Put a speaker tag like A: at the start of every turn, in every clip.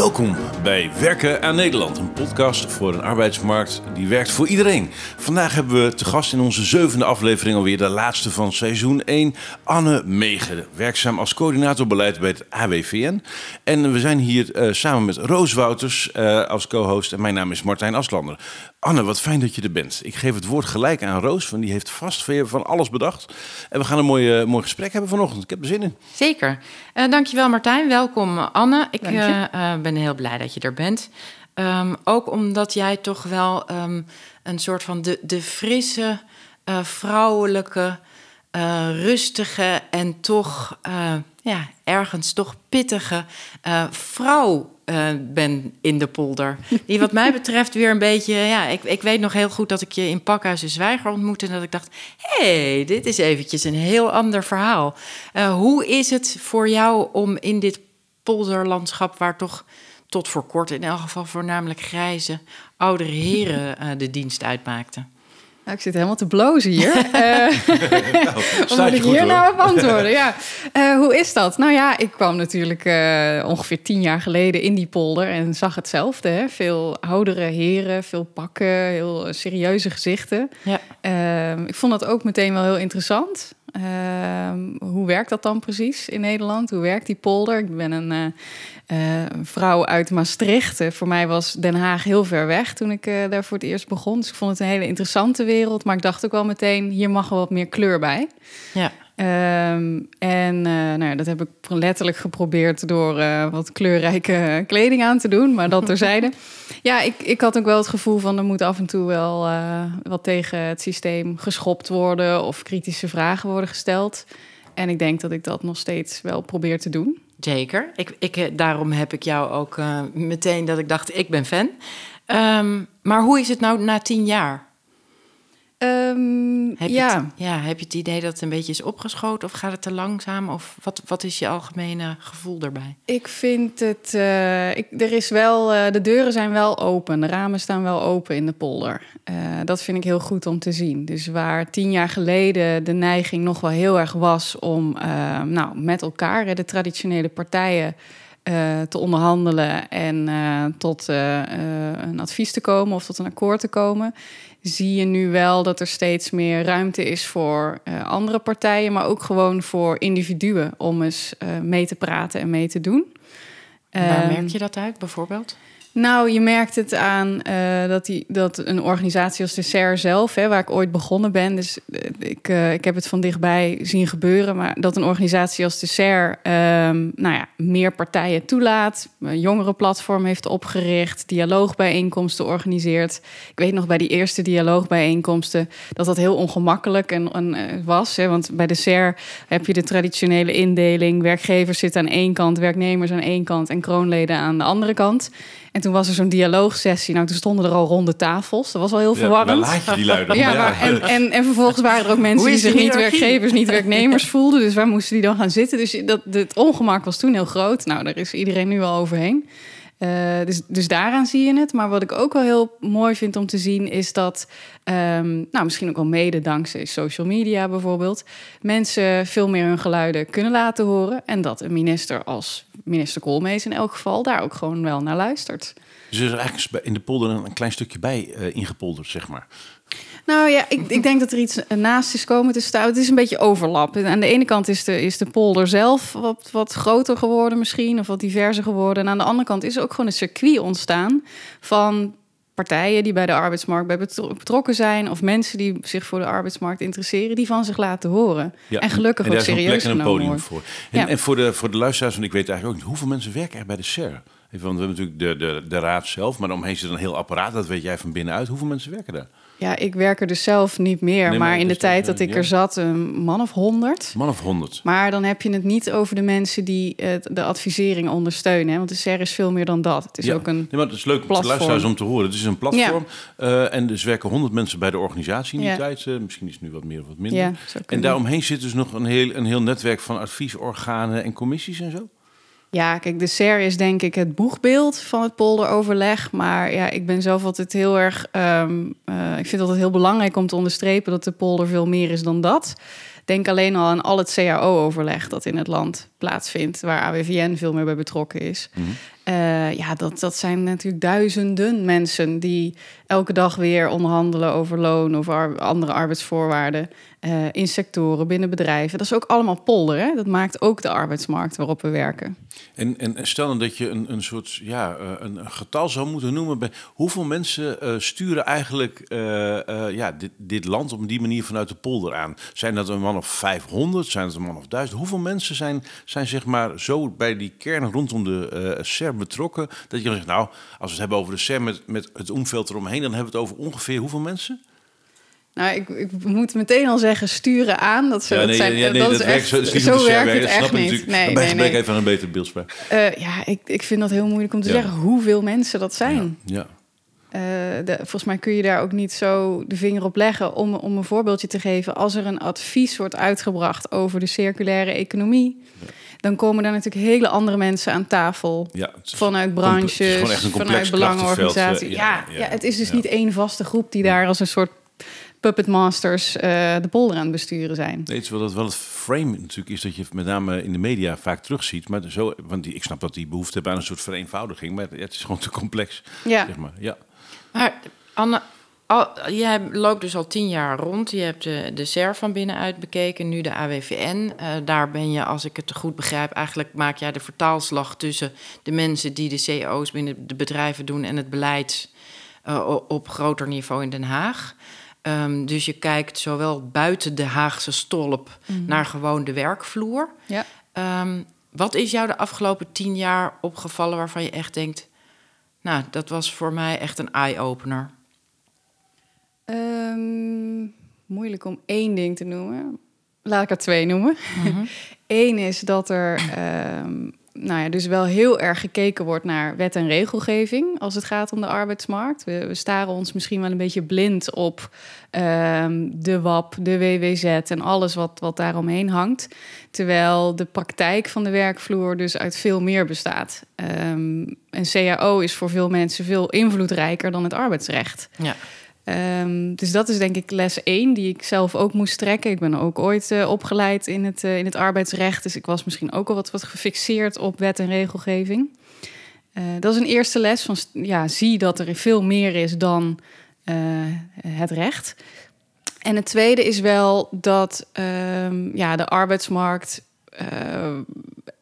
A: Welkom bij Werken aan Nederland, een podcast voor een arbeidsmarkt die werkt voor iedereen. Vandaag hebben we te gast in onze zevende aflevering alweer de laatste van seizoen 1, Anne Megen, werkzaam als coördinator beleid bij het AWVN. En we zijn hier uh, samen met Roos Wouters uh, als co-host en mijn naam is Martijn Aslander. Anne, wat fijn dat je er bent. Ik geef het woord gelijk aan Roos, want die heeft vast van alles bedacht. En we gaan een mooi, uh, mooi gesprek hebben vanochtend. Ik heb er zin in.
B: Zeker. Uh, dankjewel Martijn. Welkom Anne. Ik uh, ben heel blij dat je er bent. Um, ook omdat jij toch wel um, een soort van de, de frisse, vrouwelijke, rustige en toch ja, ergens toch pittige vrouw ben in de polder. Die wat mij betreft weer een beetje... Ja, ik, ik weet nog heel goed dat ik je in Pakhuis de Zwijger ontmoette... en dat ik dacht, hé, hey, dit is eventjes een heel ander verhaal. Hoe is het voor jou om in dit polderlandschap... waar toch tot voor kort in elk geval voornamelijk grijze oudere heren uh, de dienst uitmaakten?
C: Nou, ik zit helemaal te blozen hier. uh, nou, ik hier nou op antwoorden? Ja. Uh, hoe is dat? Nou ja, ik kwam natuurlijk uh, ongeveer tien jaar geleden in die polder en zag hetzelfde. Hè? Veel oudere heren, veel pakken, heel serieuze gezichten. Ja. Ehm, ik vond dat ook meteen wel heel interessant. Ehm, hoe werkt dat dan precies in Nederland? Hoe werkt die polder? Ik ben een uh, vrouw uit Maastricht. Uh, voor mij was Den Haag heel ver weg toen ik daar voor het eerst begon. Dus ik vond het een hele interessante wereld. Maar ik dacht ook wel meteen, hier mag wel wat meer kleur bij. Ja. Um, en nou ja, dat heb ik letterlijk geprobeerd door wat kleurrijke kleding aan te doen. Maar dat terzijde. ja, ik, ik had ook wel het gevoel van er moet af en toe wel wat tegen het systeem geschopt worden. Of kritische vragen worden gesteld. En ik denk dat ik dat nog steeds wel probeer te doen.
B: Zeker. Ik, ik, eh, daarom heb ik jou ook meteen dat ik dacht, ik ben fan. Um, maar hoe is het nou na tien jaar?
C: Um,
B: heb
C: ja.
B: Het, ja. Heb je het idee dat het een beetje is opgeschoten of gaat het te langzaam? Of wat, wat is je algemene gevoel daarbij?
C: Ik vind het. Uh, ik, er is wel. Uh, de deuren zijn wel open. De ramen staan wel open in de polder. Uh, dat vind ik heel goed om te zien. Dus waar tien jaar geleden de neiging nog wel heel erg was om nou, met elkaar, de traditionele partijen. Te onderhandelen en tot een advies te komen of tot een akkoord te komen, zie je nu wel dat er steeds meer ruimte is voor andere partijen, maar ook gewoon voor individuen om eens mee te praten en mee te doen.
B: Waar merk je dat uit bijvoorbeeld?
C: Nou, je merkt het aan uh, dat, die, dat een organisatie als de CER zelf, hè, waar ik ooit begonnen ben, dus uh, ik, uh, ik heb het van dichtbij zien gebeuren, maar dat een organisatie als de CER um, nou ja, meer partijen toelaat, een jongerenplatform heeft opgericht, dialoogbijeenkomsten organiseert. Ik weet nog bij die eerste dialoogbijeenkomsten dat dat heel ongemakkelijk en, en was, hè, want bij de CER heb je de traditionele indeling, werkgevers zitten aan één kant, werknemers aan één kant en kroonleden aan de andere kant. En toen was er zo'n dialoogsessie. Nou, toen stonden er al ronde tafels. Dat was wel heel verwarrend.
A: Ja, laat je die luiden.
C: Ja, maar, en, en, en vervolgens waren er ook mensen die zich niet werkgevers, niet werknemers voelden. Dus waar moesten die dan gaan zitten? Dus dat, het ongemak was toen heel groot. Nou, daar is iedereen nu al overheen. Uh, dus, dus daaraan zie je het. Maar wat ik ook wel heel mooi vind om te zien, is dat, um, nou, misschien ook wel mede dankzij social media bijvoorbeeld, mensen veel meer hun geluiden kunnen laten horen. En dat een minister als minister Koolmees in elk geval daar ook gewoon wel naar luistert.
A: Dus er is eigenlijk in de polder een klein stukje bij uh, ingepolderd, zeg maar.
C: Nou ja, ik, ik denk dat er iets naast is komen te staan. Het is een beetje overlap. Aan de ene kant is de, is de polder zelf wat, wat groter geworden misschien, of wat diverser geworden. En aan de andere kant is er ook gewoon een circuit ontstaan van partijen die bij de arbeidsmarkt bij betrokken zijn, of mensen die zich voor de arbeidsmarkt interesseren, die van zich laten horen. Ja, en gelukkig en ook serieus
A: een podium voor. En, ja. en, voor, de, voor de luisteraars, want ik weet eigenlijk ook niet hoeveel mensen werken er bij de SER. Want we hebben natuurlijk de, de, de raad zelf, maar omheen zit een heel apparaat, dat weet jij van binnenuit. Hoeveel mensen werken daar?
C: Ja, ik werk er dus zelf niet meer. Nee, maar, maar in de tijd dat ik er zat, een man of honderd.
A: Man of honderd.
C: Maar dan heb je het niet over de mensen die uh, de advisering ondersteunen. Hè? Want de SER is veel meer dan dat. Het is ja. ook een. Nee,
A: maar het is leuk om luisteraars om te horen. Het is een platform. Ja. Uh, en dus werken honderd mensen bij de organisatie in die ja. tijd. Uh, misschien is het nu wat meer of wat minder. Ja, en daaromheen zit dus nog een heel, een heel netwerk van adviesorganen en commissies en zo.
C: Ja, kijk, de SER is denk ik het boegbeeld van het polderoverleg. Maar ja, ik ben zelf altijd heel erg. Um, uh, ik vind het altijd heel belangrijk om te onderstrepen dat de polder veel meer is dan dat. Denk alleen al aan al het CAO-overleg dat in het land plaatsvindt, waar AWVN veel meer bij betrokken is. Mm -hmm. Uh, ja, dat, dat zijn natuurlijk duizenden mensen die elke dag weer onderhandelen over loon of andere arbeidsvoorwaarden. Uh, in sectoren, binnen bedrijven. Dat is ook allemaal polder. Hè? Dat maakt ook de arbeidsmarkt waarop we werken.
A: En, en stel dan dat je een, een soort ja, uh, een getal zou moeten noemen. Bij hoeveel mensen sturen eigenlijk ja, dit, dit land op die manier vanuit de polder aan? Zijn dat een man of 500? Zijn dat een man of 1000? Hoeveel mensen zijn, zijn zeg maar zo bij die kern rondom de SER betrokken? Dat je dan zegt, nou, als we het hebben over de SER met, met het omveld eromheen, dan hebben we het over ongeveer hoeveel mensen?
C: Nou, ik, ik, moet meteen al zeggen, sturen aan. Dat, ja, nee, zijn, ja, nee, dat, dat, is echt, zo, zo werkt het echt niet.
A: Nee, nee. even een betere beeldspraak.
C: Uh, ja, ik, ik vind dat heel moeilijk om te zeggen hoeveel mensen dat zijn.
A: Ja.
C: Uh, de, volgens mij kun je daar ook niet zo de vinger op leggen. Om, om een voorbeeldje te geven, als er een advies wordt uitgebracht over de circulaire economie, dan komen daar natuurlijk hele andere mensen aan tafel.
A: Ja,
C: vanuit branches, vanuit belangenorganisaties. Uh, ja, ja, ja, het is dus niet één vaste groep die daar als een soort puppet masters uh, de polder aan het besturen zijn.
A: Nee, het is wel, dat wel het frame natuurlijk is dat je met name in de media vaak terugziet. Maar zo, want die, ik snap dat die behoefte hebben aan een soort vereenvoudiging, maar het is gewoon te complex.
C: Ja.
A: Zeg maar. ja.
B: Maar Anne, al, jij loopt dus al tien jaar rond. Je hebt de, de SER van binnenuit bekeken, nu de AWVN. Uh, eh, daar ben je, als ik het goed begrijp, eigenlijk maak jij de vertaalslag tussen de mensen die de CEO's binnen de bedrijven doen en het beleid uh, op groter niveau in Den Haag. Um, dus je kijkt zowel buiten de Haagse stolp mm. naar gewoon de werkvloer.
C: Ja.
B: Um, wat is jou de afgelopen tien jaar opgevallen waarvan je echt denkt... nou, dat was voor mij echt een eye-opener?
C: Um, moeilijk om één ding te noemen. Laat ik er twee noemen. Mm Eén is dat er nou ja, dus wel heel erg gekeken wordt naar wet en regelgeving als het gaat om de arbeidsmarkt. We, we staren ons misschien wel een beetje blind op ehm, de WAP, de WWZ en alles wat, wat daaromheen hangt. Terwijl de praktijk van de werkvloer dus uit veel meer bestaat. Um, een CAO is voor veel mensen veel invloedrijker dan het arbeidsrecht.
B: Ja.
C: Um, dus dat is denk ik les 1 die ik zelf ook moest trekken. Ik ben ook ooit uh, opgeleid in het, uh, in het arbeidsrecht. Dus ik was misschien ook al wat, gefixeerd op wet en regelgeving. Uh, dat is een eerste les van ja, zie dat er veel meer is dan het recht. En het tweede is wel dat um, ja, de arbeidsmarkt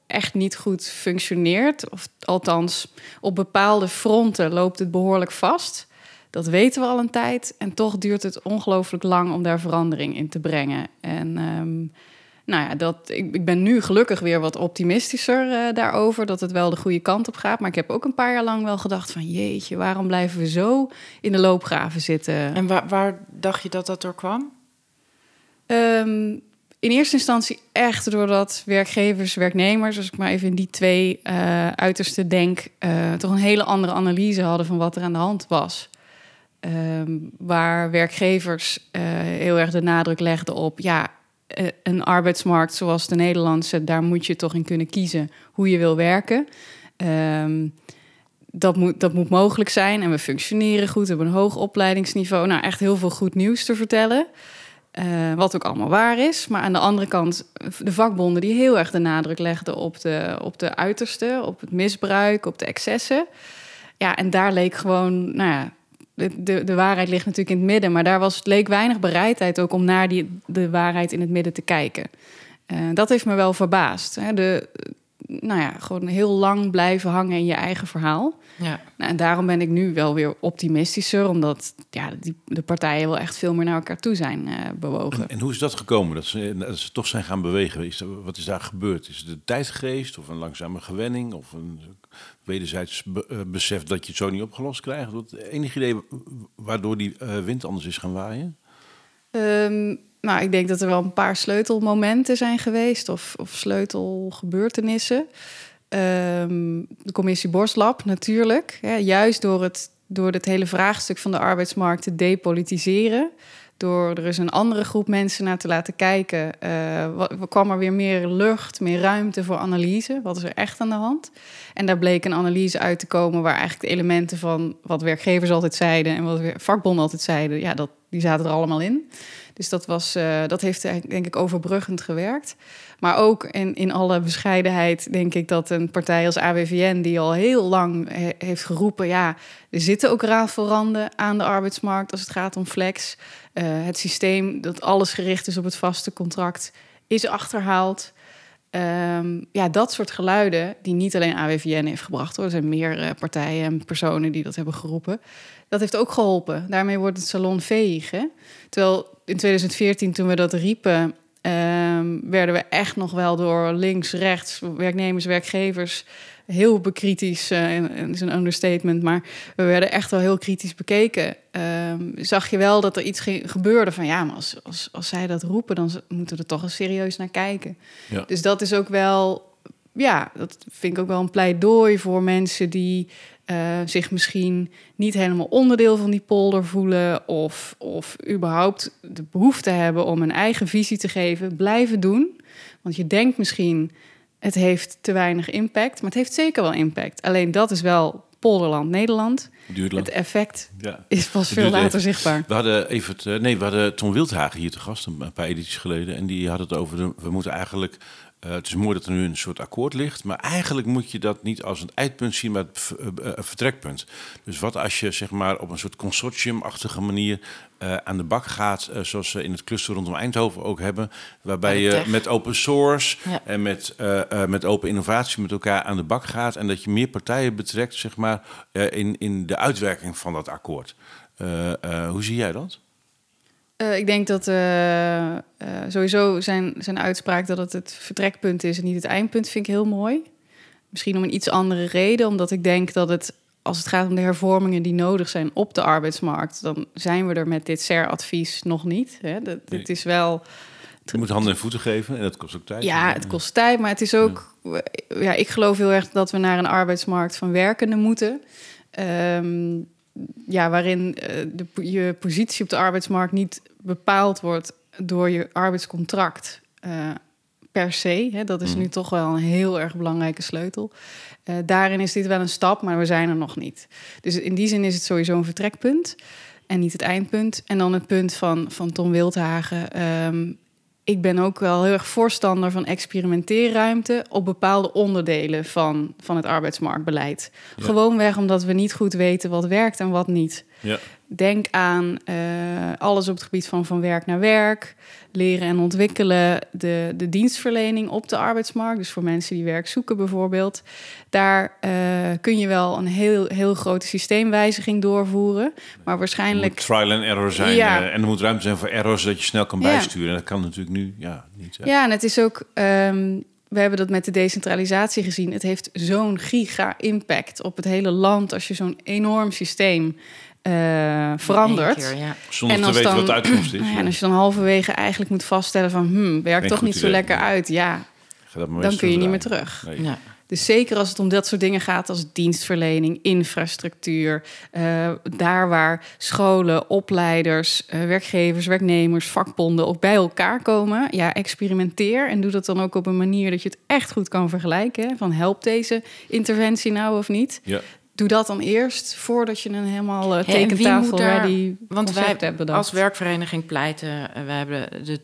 C: echt niet goed functioneert. Of althans, op bepaalde fronten loopt het behoorlijk vast. Dat weten we al een tijd. En toch duurt het ongelooflijk lang om daar verandering in te brengen. En um, nou ja, dat, ik, ik, ben nu gelukkig weer wat optimistischer uh, daarover. Dat het wel de goede kant op gaat. Maar ik heb ook een paar jaar lang wel gedacht van... jeetje, waarom blijven we zo in de loopgraven zitten?
B: En waar, waar dacht je dat dat door kwam?
C: Um, in eerste instantie echt doordat werkgevers, werknemers, als ik maar even in die twee uh, uiterste denk, uh, toch een hele andere analyse hadden van wat er aan de hand was. Um, waar werkgevers uh, heel erg de nadruk legden op, ja, uh, een arbeidsmarkt zoals de Nederlandse, daar moet je toch in kunnen kiezen hoe je wil werken. Um, dat, moet, dat moet mogelijk zijn en we functioneren goed, we hebben een hoog opleidingsniveau. Nou, echt heel veel goed nieuws te vertellen. Uh, wat ook allemaal waar is. Maar aan de andere kant, de vakbonden die heel erg de nadruk legden op de, op de uiterste, op het misbruik, op de excessen. Ja, en daar leek gewoon, nou ja, de, de, de, waarheid ligt natuurlijk in het midden. Maar daar was, leek weinig bereidheid ook om naar die, de waarheid in het midden te kijken. Uh, dat heeft me wel verbaasd. Hè. De, nou ja, gewoon heel lang blijven hangen in je eigen verhaal.
B: Ja.
C: Nou, en daarom ben ik nu wel weer optimistischer, omdat ja, die, de partijen wel echt veel meer naar elkaar toe zijn uh, bewogen.
A: En, en, hoe is dat gekomen, dat ze, dat ze toch zijn gaan bewegen? Is wat is daar gebeurd? Is het de tijdgeest of een langzame gewenning of een wederzijds be, uh, besef dat je het zo niet opgelost krijgt? Wat, enig idee waardoor die uh, wind anders is gaan waaien?
C: Um, nou, ik denk dat er wel een paar sleutelmomenten zijn geweest of, of sleutelgebeurtenissen. Um, de commissie Borstlab natuurlijk. Juist door het, door het hele vraagstuk van de arbeidsmarkt te depolitiseren. Door er eens een andere groep mensen naar te laten kijken, uh, kwam er weer meer lucht, meer ruimte voor analyse. Wat is er echt aan de hand? En daar bleek een analyse uit te komen waar eigenlijk de elementen van wat werkgevers altijd zeiden en wat vakbonden altijd zeiden, ja, dat, die zaten er allemaal in. Dus dat, was, uh, dat heeft denk ik overbruggend gewerkt. Maar ook in, in alle bescheidenheid denk ik dat een partij als AWVN... die al heel lang heeft geroepen... ja, er zitten ook rafelranden aan de arbeidsmarkt als het gaat om flex. Uh, het systeem dat alles gericht is op het vaste contract is achterhaald. Um, ja, dat soort geluiden, die niet alleen AWVN heeft gebracht hoor. Er zijn meer uh, partijen en personen die dat hebben geroepen. Dat heeft ook geholpen. Daarmee wordt het salon veeg. Terwijl in 2014, toen we dat riepen, um, werden we echt nog wel door links, rechts, werknemers, werkgevers heel bekritisch, uh, is een understatement, maar we werden echt wel heel kritisch bekeken. Um, zag je wel dat er iets gebeurde van ja, maar als, als, als zij dat roepen, dan moeten we er toch eens serieus naar kijken. Ja. Dus dat is ook wel, ja, dat vind ik ook wel een pleidooi voor mensen die uh, zich misschien niet helemaal onderdeel van die polder voelen of, of überhaupt de behoefte hebben om een eigen visie te geven, blijven doen. Want je denkt misschien, het heeft te weinig impact, maar het heeft zeker wel impact. Alleen dat is wel polderland Nederland. Het effect ja. is pas veel later zichtbaar.
A: We hadden even eh, nee, we hadden Tom Wildhagen hier te gast een paar edities geleden en die had het over de, we moeten eigenlijk uh, het is mooi dat er nu een soort akkoord ligt, maar eigenlijk moet je dat niet als een eindpunt zien, maar het uh, vertrekpunt. Dus wat als je zeg maar op een soort consortiumachtige manier uh, aan de bak gaat, zoals ze in het cluster rondom Eindhoven ook hebben, waarbij je met open source en met, met open innovatie met elkaar aan de bak gaat en dat je meer partijen betrekt, zeg maar, in, in de uitwerking van dat akkoord. hoe zie jij dat?
C: Uh, ik denk dat uh, uh, sowieso zijn, zijn uitspraak dat het het vertrekpunt is en niet het eindpunt, vind ik heel mooi. Misschien om een iets andere reden, omdat ik denk dat het, als het gaat om de hervormingen die nodig zijn op de arbeidsmarkt, dan zijn we er met dit SER-advies nog niet. Hè. Dat, nee. Het is wel.
A: Je moet handen en voeten geven en dat kost ook tijd.
C: Ja, het kost tijd, maar het is ook. Ja, ja ik geloof heel erg dat we naar een arbeidsmarkt van werkenden moeten. Um, ja, waarin uh, de, je positie op de arbeidsmarkt niet bepaald wordt door je arbeidscontract uh, per se. Hè, dat is mm. nu toch wel een heel erg belangrijke sleutel. Uh, daarin is dit wel een stap, maar we zijn er nog niet. Dus in die zin is het sowieso een vertrekpunt en niet het eindpunt. En dan het punt van, van Tom Wildhagen. Um, ik ben ook wel heel erg voorstander van experimenteerruimte op bepaalde onderdelen van, van het arbeidsmarktbeleid. Ja. Gewoonweg omdat we niet goed weten wat werkt en wat niet. Ja. Denk aan uh, alles op het gebied van van werk naar werk, leren en ontwikkelen, de, de dienstverlening op de arbeidsmarkt. Dus voor mensen die werk zoeken bijvoorbeeld. Daar uh, kun je wel een heel, heel grote systeemwijziging doorvoeren. Maar waarschijnlijk.
A: trial and error zijn. Ja. Uh, en er moet ruimte zijn voor errors dat je snel kan bijsturen. En dat kan natuurlijk nu ja, niet.
C: Ja, en het is ook. Um, we hebben dat met de decentralisatie gezien. Het heeft zo'n giga-impact op het hele land als je zo'n enorm systeem uh, verandert.
A: Keer, ja. Zonder en te weten dan, wat de uitkomst is.
C: Ja, en als je dan halverwege eigenlijk moet vaststellen van... Hmm, werkt toch niet zo lekker uit, ja, dan kun je niet meer terug. Nee. Ja. Dus zeker als het om dat soort dingen gaat als dienstverlening, infrastructuur, uh, daar waar scholen, opleiders, uh, werkgevers, werknemers, vakbonden ook bij elkaar komen, ja, experimenteer en doe dat dan ook op een manier dat je het echt goed kan vergelijken. Van helpt deze interventie nou of niet? Ja doe dat dan eerst voordat je een helemaal uh, tekentafel daar, ready want wij hebben
B: als werkvereniging pleiten uh, we hebben de,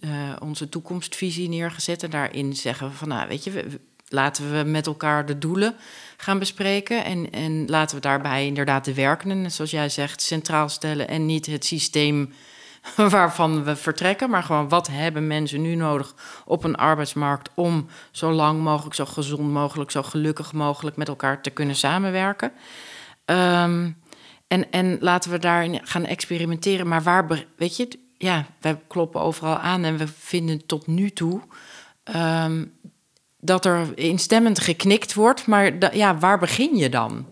B: uh, onze toekomstvisie neergezet en daarin zeggen we van nou weet je we, laten we met elkaar de doelen gaan bespreken en, en laten we daarbij inderdaad de werkenden zoals jij zegt centraal stellen en niet het systeem waarvan we vertrekken, maar gewoon wat hebben mensen nu nodig op een arbeidsmarkt om zo lang mogelijk, zo gezond mogelijk, zo gelukkig mogelijk met elkaar te kunnen samenwerken. Um, en, en laten we daarin gaan experimenteren. Maar waar, weet je, ja, wij kloppen overal aan en we vinden tot nu toe um, dat er instemmend geknikt wordt. Maar ja, waar begin je dan?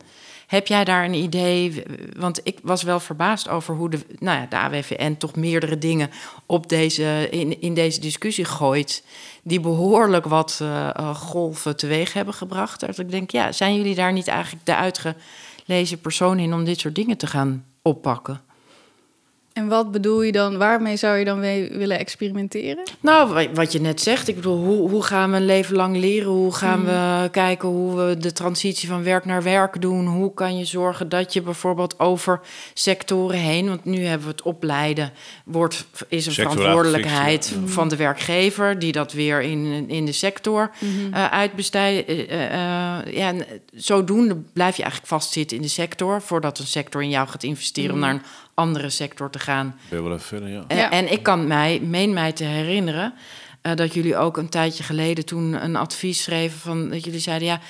B: Heb jij daar een idee? Want ik was wel verbaasd over hoe de, nou ja, de AWVN toch meerdere dingen op deze, in, in deze discussie gooit. Die behoorlijk wat uh, golven teweeg hebben gebracht. Dat ik denk, ja, zijn jullie daar niet eigenlijk de uitgelezen persoon in om dit soort dingen te gaan oppakken?
C: En wat bedoel je dan? Waarmee zou je dan mee willen experimenteren?
B: Nou, wat je net zegt. Ik bedoel, hoe, hoe gaan we een leven lang leren? Hoe gaan
C: Mhm.
B: we kijken hoe we de transitie van werk naar werk doen? Hoe kan je zorgen dat je bijvoorbeeld over sectoren heen... want nu hebben we het opleiden, wordt, is een verantwoordelijkheid van de werkgever... die dat weer in, in de sector eh, ja, en zodoende blijf je eigenlijk vastzitten in de sector... voordat een sector in jou gaat investeren om
C: Mhm.
B: naar een andere sector te gaan.
A: Wel even verder, ja.
B: En,
C: Ja.
B: en ik kan mij, meen mij te herinneren eh, dat jullie ook een tijdje geleden toen een advies schreven van dat jullie zeiden ja,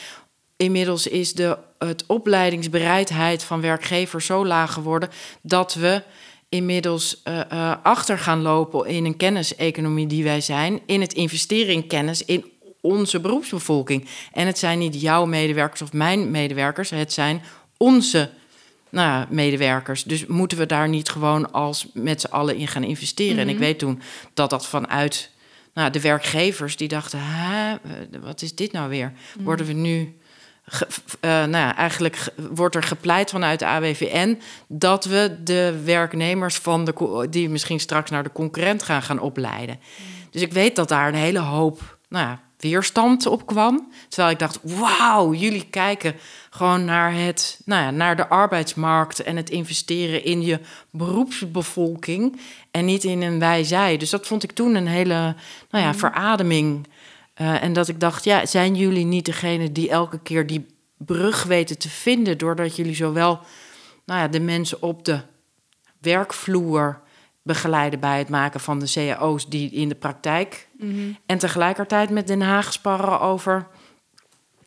B: inmiddels is de het opleidingsbereidheid van werkgevers zo laag geworden dat we inmiddels eh, eh, achter gaan lopen in een kenniseconomie die wij zijn, in het investeren in kennis in onze beroepsbevolking. En het zijn niet jouw medewerkers of mijn medewerkers, het zijn onze nou, ja, medewerkers. Dus moeten we daar niet gewoon als met z'n allen in gaan investeren? En ik weet toen dat dat vanuit nou, de werkgevers die dachten: Hè, eh, wat is dit nou weer? Worden we nu. ge- eh, nou ja, eigenlijk ge- wordt er gepleit vanuit de AWVN dat we de werknemers van de die misschien straks naar de concurrent gaan gaan opleiden. Dus ik weet dat daar een hele hoop nou ja, weerstand op kwam. Terwijl ik dacht, wauw, jullie kijken gewoon naar, het, nou ja, naar de arbeidsmarkt en het investeren in je beroepsbevolking en niet in een wij-zij. Dus dat vond ik toen een hele nou ja, verademing. Eh, en dat ik dacht, ja, zijn jullie niet degene die elke keer die brug weten te vinden, doordat jullie zowel nou ja, de mensen op de werkvloer begeleiden bij het maken van de cao's die in de praktijk. En tegelijkertijd met Den Haag sparren over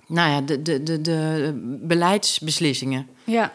B: nou ja, de, de, de, de beleidsbeslissingen.
C: Ja.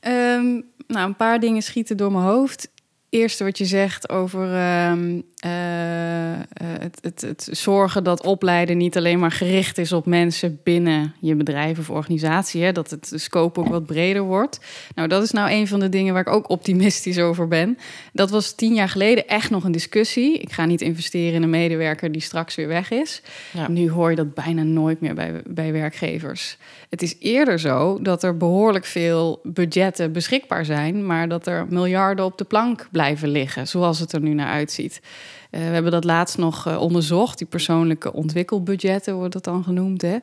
C: Ehm, nou, een paar dingen schieten door mijn hoofd. Eerste wat je zegt over ehm, eh, eh, het, het, het zorgen dat opleiden niet alleen maar gericht is op mensen binnen je bedrijf of organisatie. Hè, dat het scope ook wat breder wordt. Nou, dat is nou een van de dingen waar ik ook optimistisch over ben. Dat was tien jaar geleden echt nog een discussie. Ik ga niet investeren in een medewerker die straks weer weg is.
B: Ja.
C: Nu hoor je dat bijna nooit meer bij, bij werkgevers. Het is eerder zo dat er behoorlijk veel budgetten beschikbaar zijn, maar dat er miljarden op de plank blijven liggen, zoals het er nu naar uitziet. Eh, we hebben dat laatst nog eh, onderzocht. Die persoonlijke ontwikkelbudgetten wordt dat dan genoemd. Hè?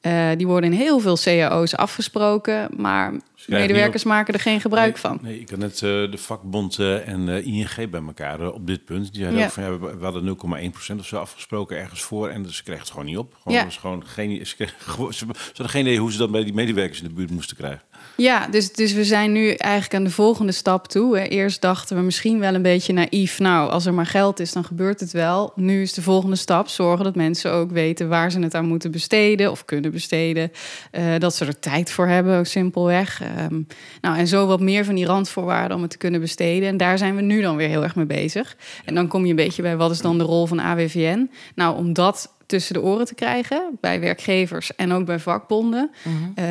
C: Eh, die worden in heel veel cao's afgesproken, maar medewerkers maken er geen gebruik
A: nee,
C: van.
A: Nee, ik had net de vakbond en ING bij elkaar op dit punt. Die zeiden
C: Ja.
A: ook van, ja, we, hadden 0,1% of zo afgesproken ergens voor. En dus ze kregen het gewoon niet op. Gewoon,
C: Ja.
A: was gewoon geen, ze, kregen, gewoon- ze, ze hadden geen idee hoe ze dat bij die medewerkers in de buurt moesten krijgen.
C: Ja, dus, dus we zijn nu eigenlijk aan de volgende stap toe. Eerst dachten we misschien wel een beetje naïef. Nou, als er maar geld is, dan gebeurt het wel. Nu is de volgende stap zorgen dat mensen ook weten waar ze het aan moeten besteden of kunnen besteden. Eh, dat ze er tijd voor hebben, ook simpelweg. Ehm, nou, en zo wat meer van die randvoorwaarden om het te kunnen besteden. En daar zijn we nu dan weer heel erg mee bezig. En dan kom je een beetje bij wat is dan de rol van AWVN? Nou, om dat tussen de oren te krijgen bij werkgevers en ook bij vakbonden. Eh,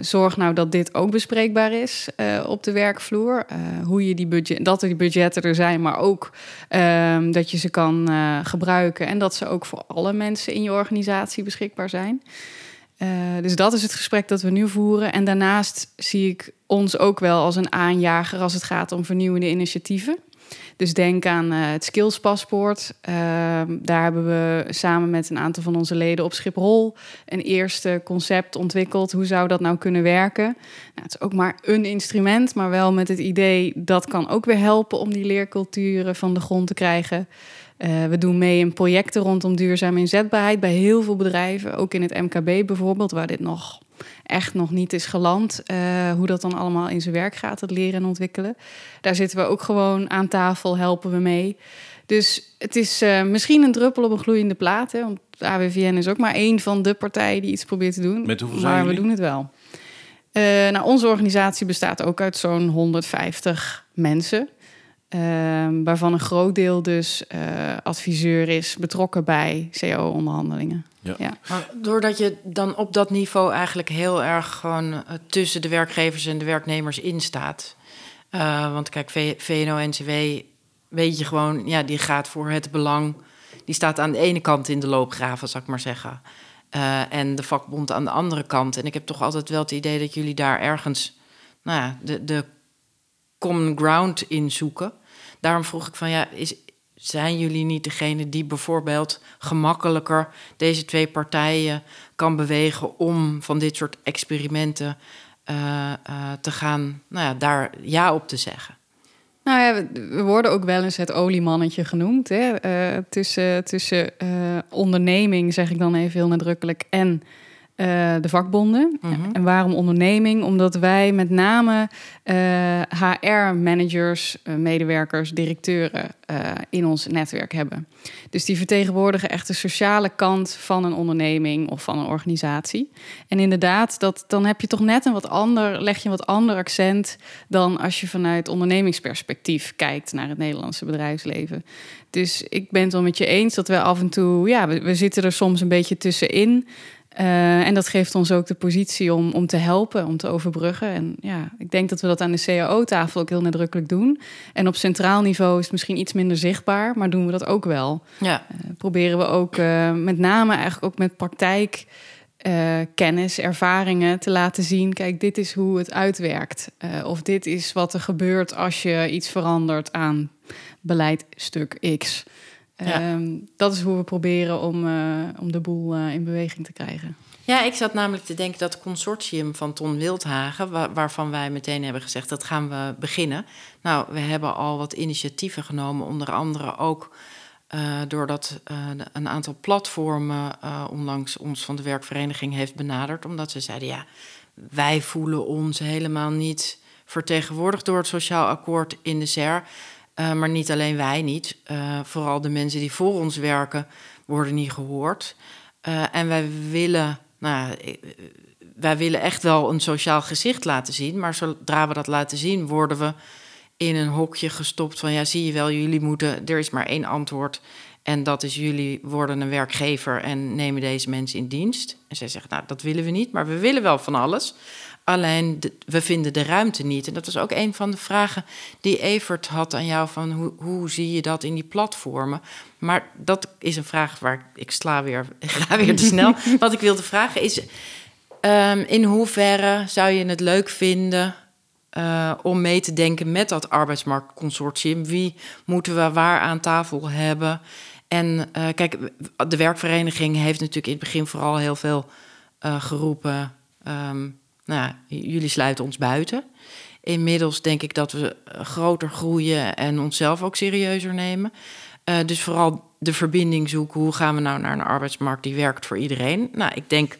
C: zorg nou dat dit ook bespreekbaar is eh, op de werkvloer. Eh, hoe je die budget, dat er die budgetten er zijn, maar ook ehm, dat je ze kan gebruiken en dat ze ook voor alle mensen in je organisatie beschikbaar zijn. Dus dat is het gesprek dat we nu voeren. En daarnaast zie ik ons ook wel als een aanjager als het gaat om vernieuwende initiatieven. Dus denk aan eh, het skillspaspoort. Ehm, daar hebben we samen met een aantal van onze leden op Schiphol een eerste concept ontwikkeld. Hoe zou dat nou kunnen werken? Nou, het is ook maar een instrument, maar wel met het idee dat kan ook weer helpen om die leerculturen van de grond te krijgen. Eh, we doen mee in projecten rondom duurzame inzetbaarheid bij heel veel bedrijven, ook in het MKB bijvoorbeeld, waar dit nog echt nog niet is geland. eh, hoe dat dan allemaal in zijn werk gaat, het leren en ontwikkelen. Daar zitten we ook gewoon aan tafel, helpen we mee. Dus het is eh, misschien een druppel op een gloeiende plaat. Hè, want de AWVN is ook maar één van de partijen die iets probeert te doen.
A: Met hoeveel zijn
C: maar we doen het wel. Eh, nou, onze organisatie bestaat ook uit zo'n 150 mensen. Ehm, waarvan een groot deel dus adviseur is, betrokken bij CO-onderhandelingen.
A: Ja.
C: Ja.
B: Maar doordat je dan op dat niveau eigenlijk heel erg gewoon eh, tussen de werkgevers en de werknemers instaat. Eh, want kijk, V- VNO-NCW weet je gewoon, ja, die gaat voor het belang. Die staat aan de ene kant in de loopgraven, zal ik maar zeggen. Eh, en de vakbond aan de andere kant. En ik heb toch altijd wel het idee dat jullie daar ergens nou ja, de, de common ground in zoeken. daarom vroeg ik van ja, is, zijn jullie niet degene die bijvoorbeeld gemakkelijker deze twee partijen kan bewegen om van dit soort experimenten uh, te gaan, nou ja, daar ja op te zeggen?
C: Nou ja, we worden ook wel eens het oliemannetje genoemd. Hè? Uh, tussen tussen onderneming, zeg ik dan even heel nadrukkelijk, en uh, de vakbonden. Mhm. En waarom onderneming? Omdat wij met name uh, HR-managers, uh, medewerkers, directeuren in ons netwerk hebben. Dus die vertegenwoordigen echt de sociale kant van een onderneming of van een organisatie. En inderdaad, dat, dan heb je toch net een wat ander, leg je een wat ander accent dan als je vanuit ondernemingsperspectief kijkt naar het Nederlandse bedrijfsleven. Dus ik ben het wel met je eens dat we af en toe, ja, we, we zitten er soms een beetje tussenin. Uh, en dat geeft ons ook de positie om, om te helpen, om te overbruggen. En ja, ik denk dat we dat aan de CAO-tafel ook heel nadrukkelijk doen. En op centraal niveau is het misschien iets minder zichtbaar, maar doen we dat ook wel. Ja. Uh, proberen we ook uh, met name eigenlijk ook met praktijk. kennis, ervaringen te laten zien. Kijk, dit is hoe het uitwerkt. of dit is wat er gebeurt als je iets verandert aan beleidstuk X. Ja. Ehm, dat is hoe we proberen om, uh, om de boel uh, in beweging te krijgen.
B: Ja, ik zat namelijk te denken dat consortium van Ton Wildhagen, waar, waarvan wij meteen hebben gezegd dat gaan we beginnen. Nou, we hebben al wat initiatieven genomen, onder andere ook uh, doordat een aantal platformen onlangs ons van de werkvereniging heeft benaderd, omdat ze zeiden ja, wij voelen ons helemaal niet vertegenwoordigd door het sociaal akkoord in de SER. Uh, maar niet alleen wij niet. Uh, vooral de mensen die voor ons werken worden niet gehoord. Uh, en wij willen, nou, wij willen echt wel een sociaal gezicht laten zien. Maar zodra we dat laten zien, worden we in een hokje gestopt van ja, zie je wel, jullie moeten, er is maar één antwoord. En dat is jullie worden een werkgever en nemen deze mensen in dienst. En zij zegt, nou, dat willen we niet, maar we willen wel van alles. Alleen we vinden de ruimte niet. En dat was ook een van de vragen die Evert had aan jou: van hoe, hoe zie je dat in die platformen? Maar dat is een vraag waar ik sla weer, ga weer te snel. Wat ik wilde vragen is: um, in hoeverre zou je het leuk vinden uh, om mee te denken met dat arbeidsmarktconsortium? Wie moeten we waar aan tafel hebben? En uh, kijk, de werkvereniging heeft natuurlijk in het begin vooral heel veel uh, geroepen. Um, nou, jullie sluiten ons buiten. Inmiddels denk ik dat we eh, groter groeien en onszelf ook serieuzer nemen. Uh, dus vooral de verbinding zoeken. Hoe gaan we nou naar een arbeidsmarkt die werkt voor iedereen? Nou, ik denk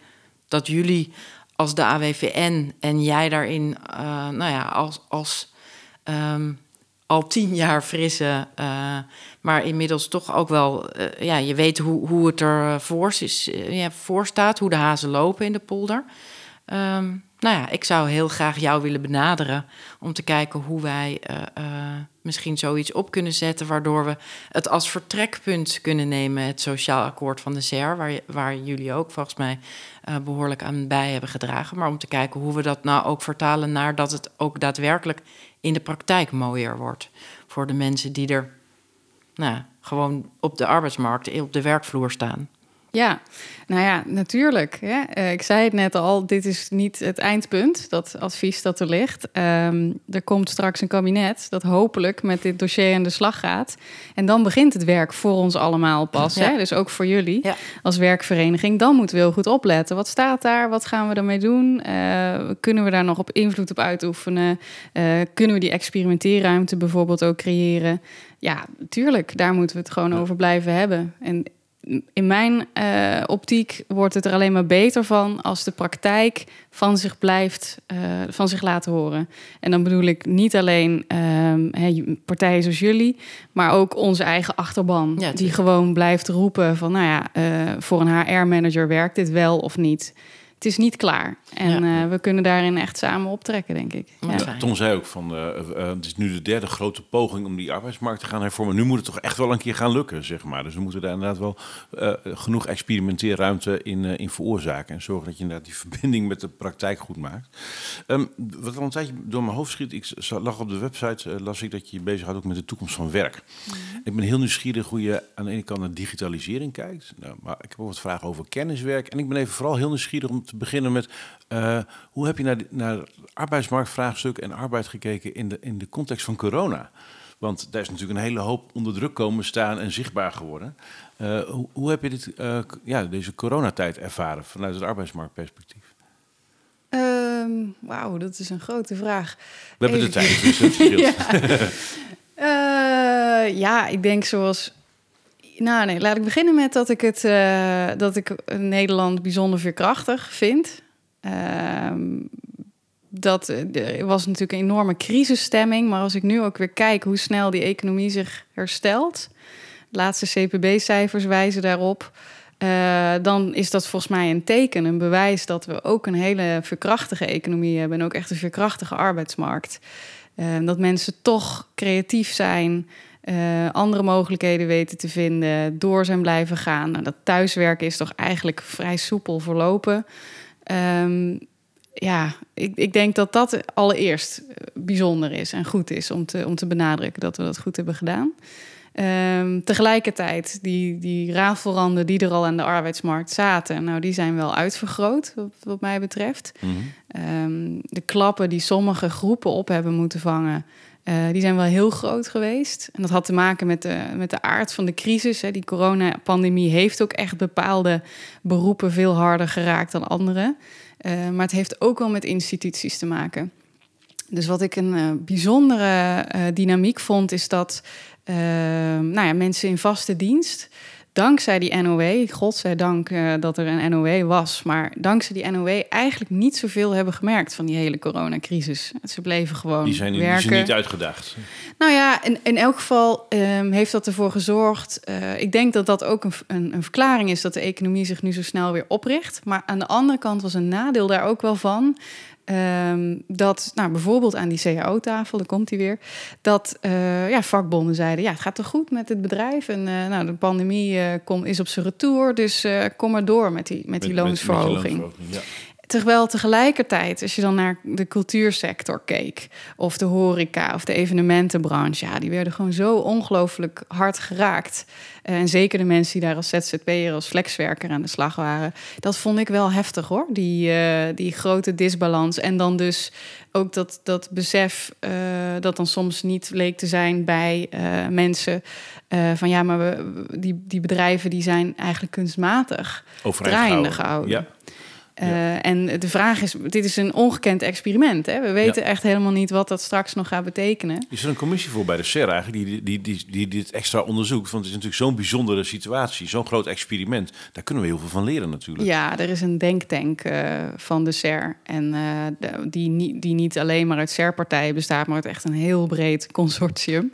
B: dat jullie als de AWVN en jij daarin, uh, nou ja, als, als um, al tien jaar frisse, maar inmiddels toch ook wel, ja, je weet hoe, hoe het er voor, ja, voor staat, hoe de hazen lopen in de polder. Um, nou ja, ik zou heel graag jou willen benaderen om te kijken hoe wij uh, uh, misschien zoiets op kunnen zetten, waardoor we het als vertrekpunt kunnen nemen, het sociaal akkoord van de SER, waar, waar jullie ook volgens mij uh, behoorlijk aan bij hebben gedragen. Maar om te kijken hoe we dat nou ook vertalen naar dat het ook daadwerkelijk in de praktijk mooier wordt voor de mensen die er nou, gewoon op de arbeidsmarkt, op de werkvloer staan.
C: Ja, nou ja, natuurlijk. Hè. Uh, ik zei het net al, dit is niet het eindpunt, dat advies dat er ligt. Um, er komt straks een kabinet dat hopelijk met dit dossier aan de slag gaat. En dan begint het werk voor ons allemaal pas. Ja. Hè? Dus ook voor jullie ja. als werkvereniging. Dan moeten we heel goed opletten. Wat staat daar? Wat gaan we ermee doen? Uh, kunnen we daar nog op invloed op uitoefenen? Uh, kunnen we die experimenteerruimte bijvoorbeeld ook creëren? Ja, tuurlijk, daar moeten we het gewoon over blijven hebben. En in mijn uh, optiek wordt het er alleen maar beter van als de praktijk van zich blijft, uh, van zich laten horen. En dan bedoel ik niet alleen uh, partijen zoals jullie, maar ook onze eigen achterban. Ja, die gewoon blijft roepen van, nou ja, uh, voor een HR-manager werkt dit wel of niet het is niet klaar. En ja. uh, we kunnen daarin echt samen optrekken, denk ik.
A: Ja. Ja, Tom zei ook van, uh, uh, het is nu de derde grote poging om die arbeidsmarkt te gaan hervormen. Nu moet het toch echt wel een keer gaan lukken, zeg maar. Dus we moeten daar inderdaad wel genoeg experimenteerruimte in, in veroorzaken. En zorgen dat je inderdaad die verbinding met de praktijk goed maakt. Um, wat al een tijdje door mijn hoofd schiet, ik lag op de website, las ik dat je je bezig houdt ook met de toekomst van werk. Mm. Ik ben heel nieuwsgierig hoe je aan de ene kant naar digitalisering kijkt. Nou, maar ik heb ook wat vragen over kenniswerk. En ik ben even vooral heel nieuwsgierig om te beginnen met uh, hoe heb je naar, naar arbeidsmarktvraagstuk en arbeid gekeken in de, in de context van corona? Want daar is natuurlijk een hele hoop onder druk komen staan en zichtbaar geworden. hoe, hoe, heb je dit, ja, deze coronatijd ervaren vanuit het arbeidsmarktperspectief?
C: Ehm, wauw, dat is een grote vraag.
A: We hebben de tijd, dus het ja.
C: Uh, ja, ik denk zoals. Nou, nee, laat ik beginnen met dat ik het uh, dat ik Nederland bijzonder veerkrachtig vind. Uh, dat er was natuurlijk een enorme crisisstemming, maar als ik nu ook weer kijk hoe snel die economie zich herstelt, de laatste CPB-cijfers wijzen daarop. Uh, dan is dat volgens mij een teken, een bewijs dat we ook een hele verkrachtige economie hebben en ook echt een verkrachtige arbeidsmarkt. Uh, dat mensen toch creatief zijn, uh, andere mogelijkheden weten te vinden, door zijn blijven gaan. Nou, dat thuiswerken is toch eigenlijk vrij soepel verlopen. Um, ja, ik, ik denk dat dat allereerst bijzonder is en goed is om te, om te benadrukken dat we dat goed hebben gedaan. Um, tegelijkertijd, die, die rafelranden die er al aan de arbeidsmarkt zaten, nou, die zijn wel uitvergroot, wat, wat mij betreft. Mm -hmm. um, de klappen die sommige groepen op hebben moeten vangen, uh, die zijn wel heel groot geweest. En dat had te maken met de, met de aard van de crisis. Hè. Die coronapandemie heeft ook echt bepaalde beroepen veel harder geraakt dan andere. Uh, maar het heeft ook wel met instituties te maken. Dus wat ik een uh, bijzondere dynamiek vond, is dat nou ja, mensen in vaste dienst. Dankzij die NOW, godzijdank uh, dat er een NOW was, maar dankzij die NOW eigenlijk niet zoveel hebben gemerkt van die hele coronacrisis. Ze bleven gewoon
A: die zijn,
C: werken.
A: Die zijn niet uitgedaagd.
C: Nou ja, in, in elk geval um, heeft dat ervoor gezorgd. Uh, ik denk dat dat ook een, een, een, verklaring is dat de economie zich nu zo snel weer opricht. Maar aan de andere kant was een nadeel daar ook wel van. Um, dat, nou, bijvoorbeeld aan die CAO-tafel, daar komt hij weer, dat uh, ja, vakbonden zeiden: ja, het gaat toch goed met het bedrijf en uh, nou, de pandemie uh, kom, is op zijn retour, dus kom maar door met die, met die met, loonsverhoging. Met, loonsverhoging ja. Terwijl tegelijkertijd, als je dan naar de cultuursector keek, of de horeca of de evenementenbranche, ja, die werden gewoon zo ongelooflijk hard geraakt. En zeker de mensen die daar als ZZP'er, als flexwerker aan de slag waren. Dat vond ik wel heftig hoor, die, uh, die grote disbalans. En dan dus ook dat, dat besef uh, dat dan soms niet leek te zijn bij uh, mensen. van ja, maar we, die, die bedrijven die zijn eigenlijk kunstmatig draaiende gehouden. Ja. Ja. Uh, en de vraag is, dit is een ongekend experiment. Hè? We weten ja. echt helemaal niet wat dat straks nog gaat betekenen.
A: Is er een commissie voor bij de SER eigenlijk die, die, die, die, dit extra onderzoekt? Want het is natuurlijk zo'n bijzondere situatie, zo'n groot experiment. Daar kunnen we heel veel van leren natuurlijk.
C: Ja, er is een denktank uh, van de SER. En uh, de, die, die niet alleen maar uit SER-partijen bestaat, maar uit echt een heel breed consortium.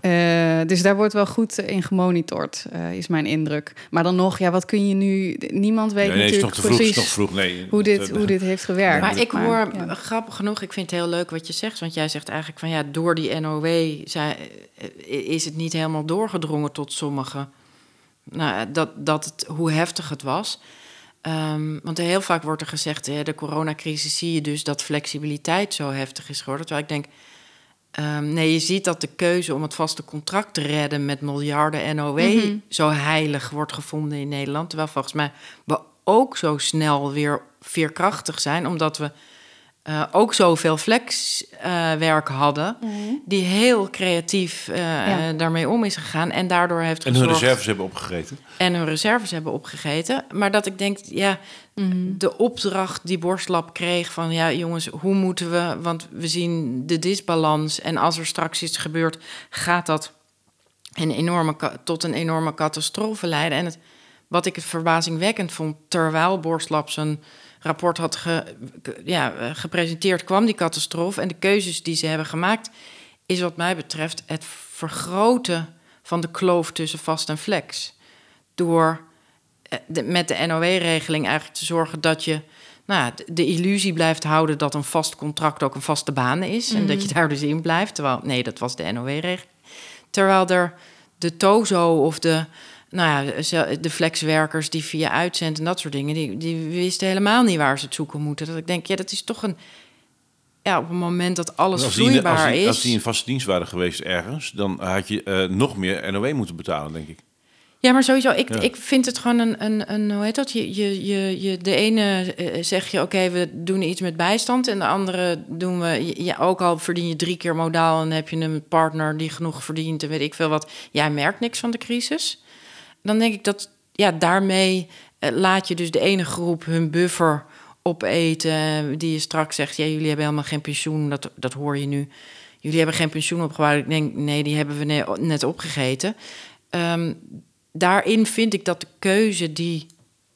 C: Ja. dus daar wordt wel goed in gemonitord, is mijn indruk. Maar dan nog, ja, wat kun je nu... Niemand weet
A: nee, nee,
C: natuurlijk
A: is nog te
C: precies...
A: Vroeg, is nog vroeg. Nee,
C: hoe, dit, hoe dit heeft gewerkt.
B: Maar ik hoor, ja. grappig genoeg, ik vind het heel leuk wat je zegt. Want jij zegt eigenlijk van ja, door die NOW zij, is het niet helemaal doorgedrongen tot sommigen. Nou, dat, dat het, hoe heftig het was. Um, want heel vaak wordt er gezegd, hè, de coronacrisis zie je dus dat flexibiliteit zo heftig is geworden. Terwijl ik denk, um, nee, je ziet dat de keuze om het vaste contract te redden met miljarden NOW mm -hmm. zo heilig wordt gevonden in Nederland. Terwijl volgens mij we ook zo snel weer veerkrachtig zijn, omdat we uh, ook zoveel flexwerk uh, hadden, mm. die heel creatief uh, ja. daarmee om is gegaan en daardoor heeft
A: en
B: gezorgd...
A: hun reserves hebben opgegeten.
B: En hun reserves hebben opgegeten. Maar dat ik denk, ja, mm. de opdracht die Borstlab kreeg van... ja, jongens, hoe moeten we... want we zien de disbalans en als er straks iets gebeurt... gaat dat een enorme, tot een enorme catastrofe leiden. En het, wat ik het verbazingwekkend vond, terwijl Borstlab zijn rapport had ge, ja, gepresenteerd, kwam die catastrofe. En de keuzes die ze hebben gemaakt, is wat mij betreft het vergroten van de kloof tussen vast en flex. Door de, met de NOW-regeling eigenlijk te zorgen dat je nou, de illusie blijft houden dat een vast contract ook een vaste baan is. Mm -hmm. En dat je daar dus in blijft. Terwijl, nee, dat was de NOW-regeling. Terwijl er de TOZO of de nou ja, de flexwerkers die via uitzend en dat soort dingen, die, die wisten helemaal niet waar ze het zoeken moeten. Dat ik denk, ja, dat is toch een. Ja, op het moment dat alles als vloeibaar
A: die, als
B: die,
A: is.
B: Als
A: die in vaste dienst waren geweest ergens, dan had je uh, nog meer NOW moeten betalen, denk ik.
B: Ja, maar sowieso, ik, ik vind het gewoon een, een, een hoe heet dat? Je, je, je, je, de ene uh, zeg je, oké, we doen iets met bijstand. En de andere doen we, ja, ook al verdien je drie keer modaal... en heb je een partner die genoeg verdient en weet ik veel wat. Jij merkt niks van de crisis. Dan denk ik dat, ja, daarmee uh, laat je dus de ene groep hun buffer opeten... die je straks zegt, ja, jullie hebben helemaal geen pensioen, dat, dat hoor je nu... Jullie hebben geen pensioen opgebouwd. Ik denk, nee, die hebben we net opgegeten. Um, daarin vind ik dat de keuze die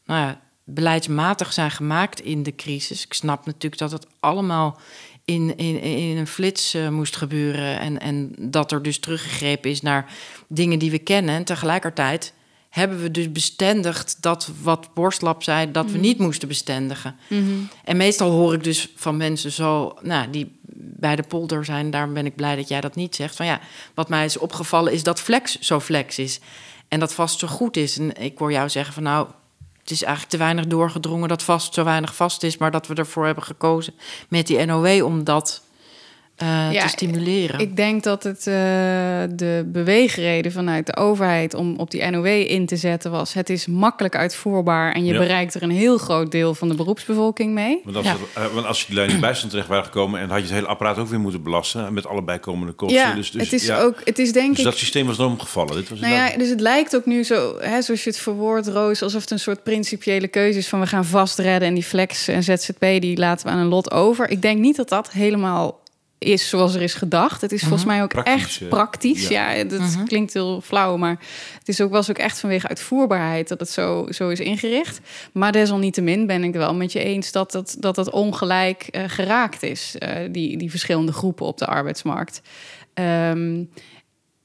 B: nou ja, beleidsmatig zijn gemaakt in de crisis. Ik snap natuurlijk dat het allemaal in, in, in een flits uh, moest gebeuren. En, en dat er dus teruggegrepen is naar dingen die we kennen. En tegelijkertijd hebben we dus bestendigd dat wat Borstlap zei, dat we mhm. niet moesten bestendigen. Mm En meestal hoor ik dus van mensen zo, nou, die bij de polder zijn, daarom ben ik blij dat jij dat niet zegt. Van ja, wat mij is opgevallen is dat flex zo flex is. En dat vast zo goed is. En ik hoor jou zeggen van nou, het is eigenlijk te weinig doorgedrongen dat vast zo weinig vast is, maar dat we ervoor hebben gekozen met die NOW om dat uh, ja, te stimuleren.
C: Ik denk dat het uh, de beweegreden vanuit de overheid om op die NOW in te zetten was: het is makkelijk uitvoerbaar en je bereikt er een heel groot deel van de beroepsbevolking mee.
A: Want als, ja. uh, want als je die leiding bijstand terecht waren gekomen en had je het hele apparaat ook weer moeten belasten met alle bijkomende kosten.
C: Ja, dus, dus, het is ook, het is denk
A: dus
C: ik.
A: dat systeem was erom gevallen. Dit was
C: nou ja, dus het lijkt ook nu zo, hè, zoals je het verwoordt, Roos, alsof het een soort principiële keuze is van we gaan vastredden en die flex en ZZP die laten we aan een lot over. Ik denk niet dat dat helemaal is zoals er is gedacht. Het is volgens mhm. mij ook echt eh, praktisch. Ja, ja dat mhm. klinkt heel flauw, maar het is ook, was ook echt vanwege uitvoerbaarheid dat het zo, zo is ingericht. Maar desalniettemin ben ik wel met je eens dat het, dat het ongelijk uh, geraakt is, uh, die, die verschillende groepen op de arbeidsmarkt. Um,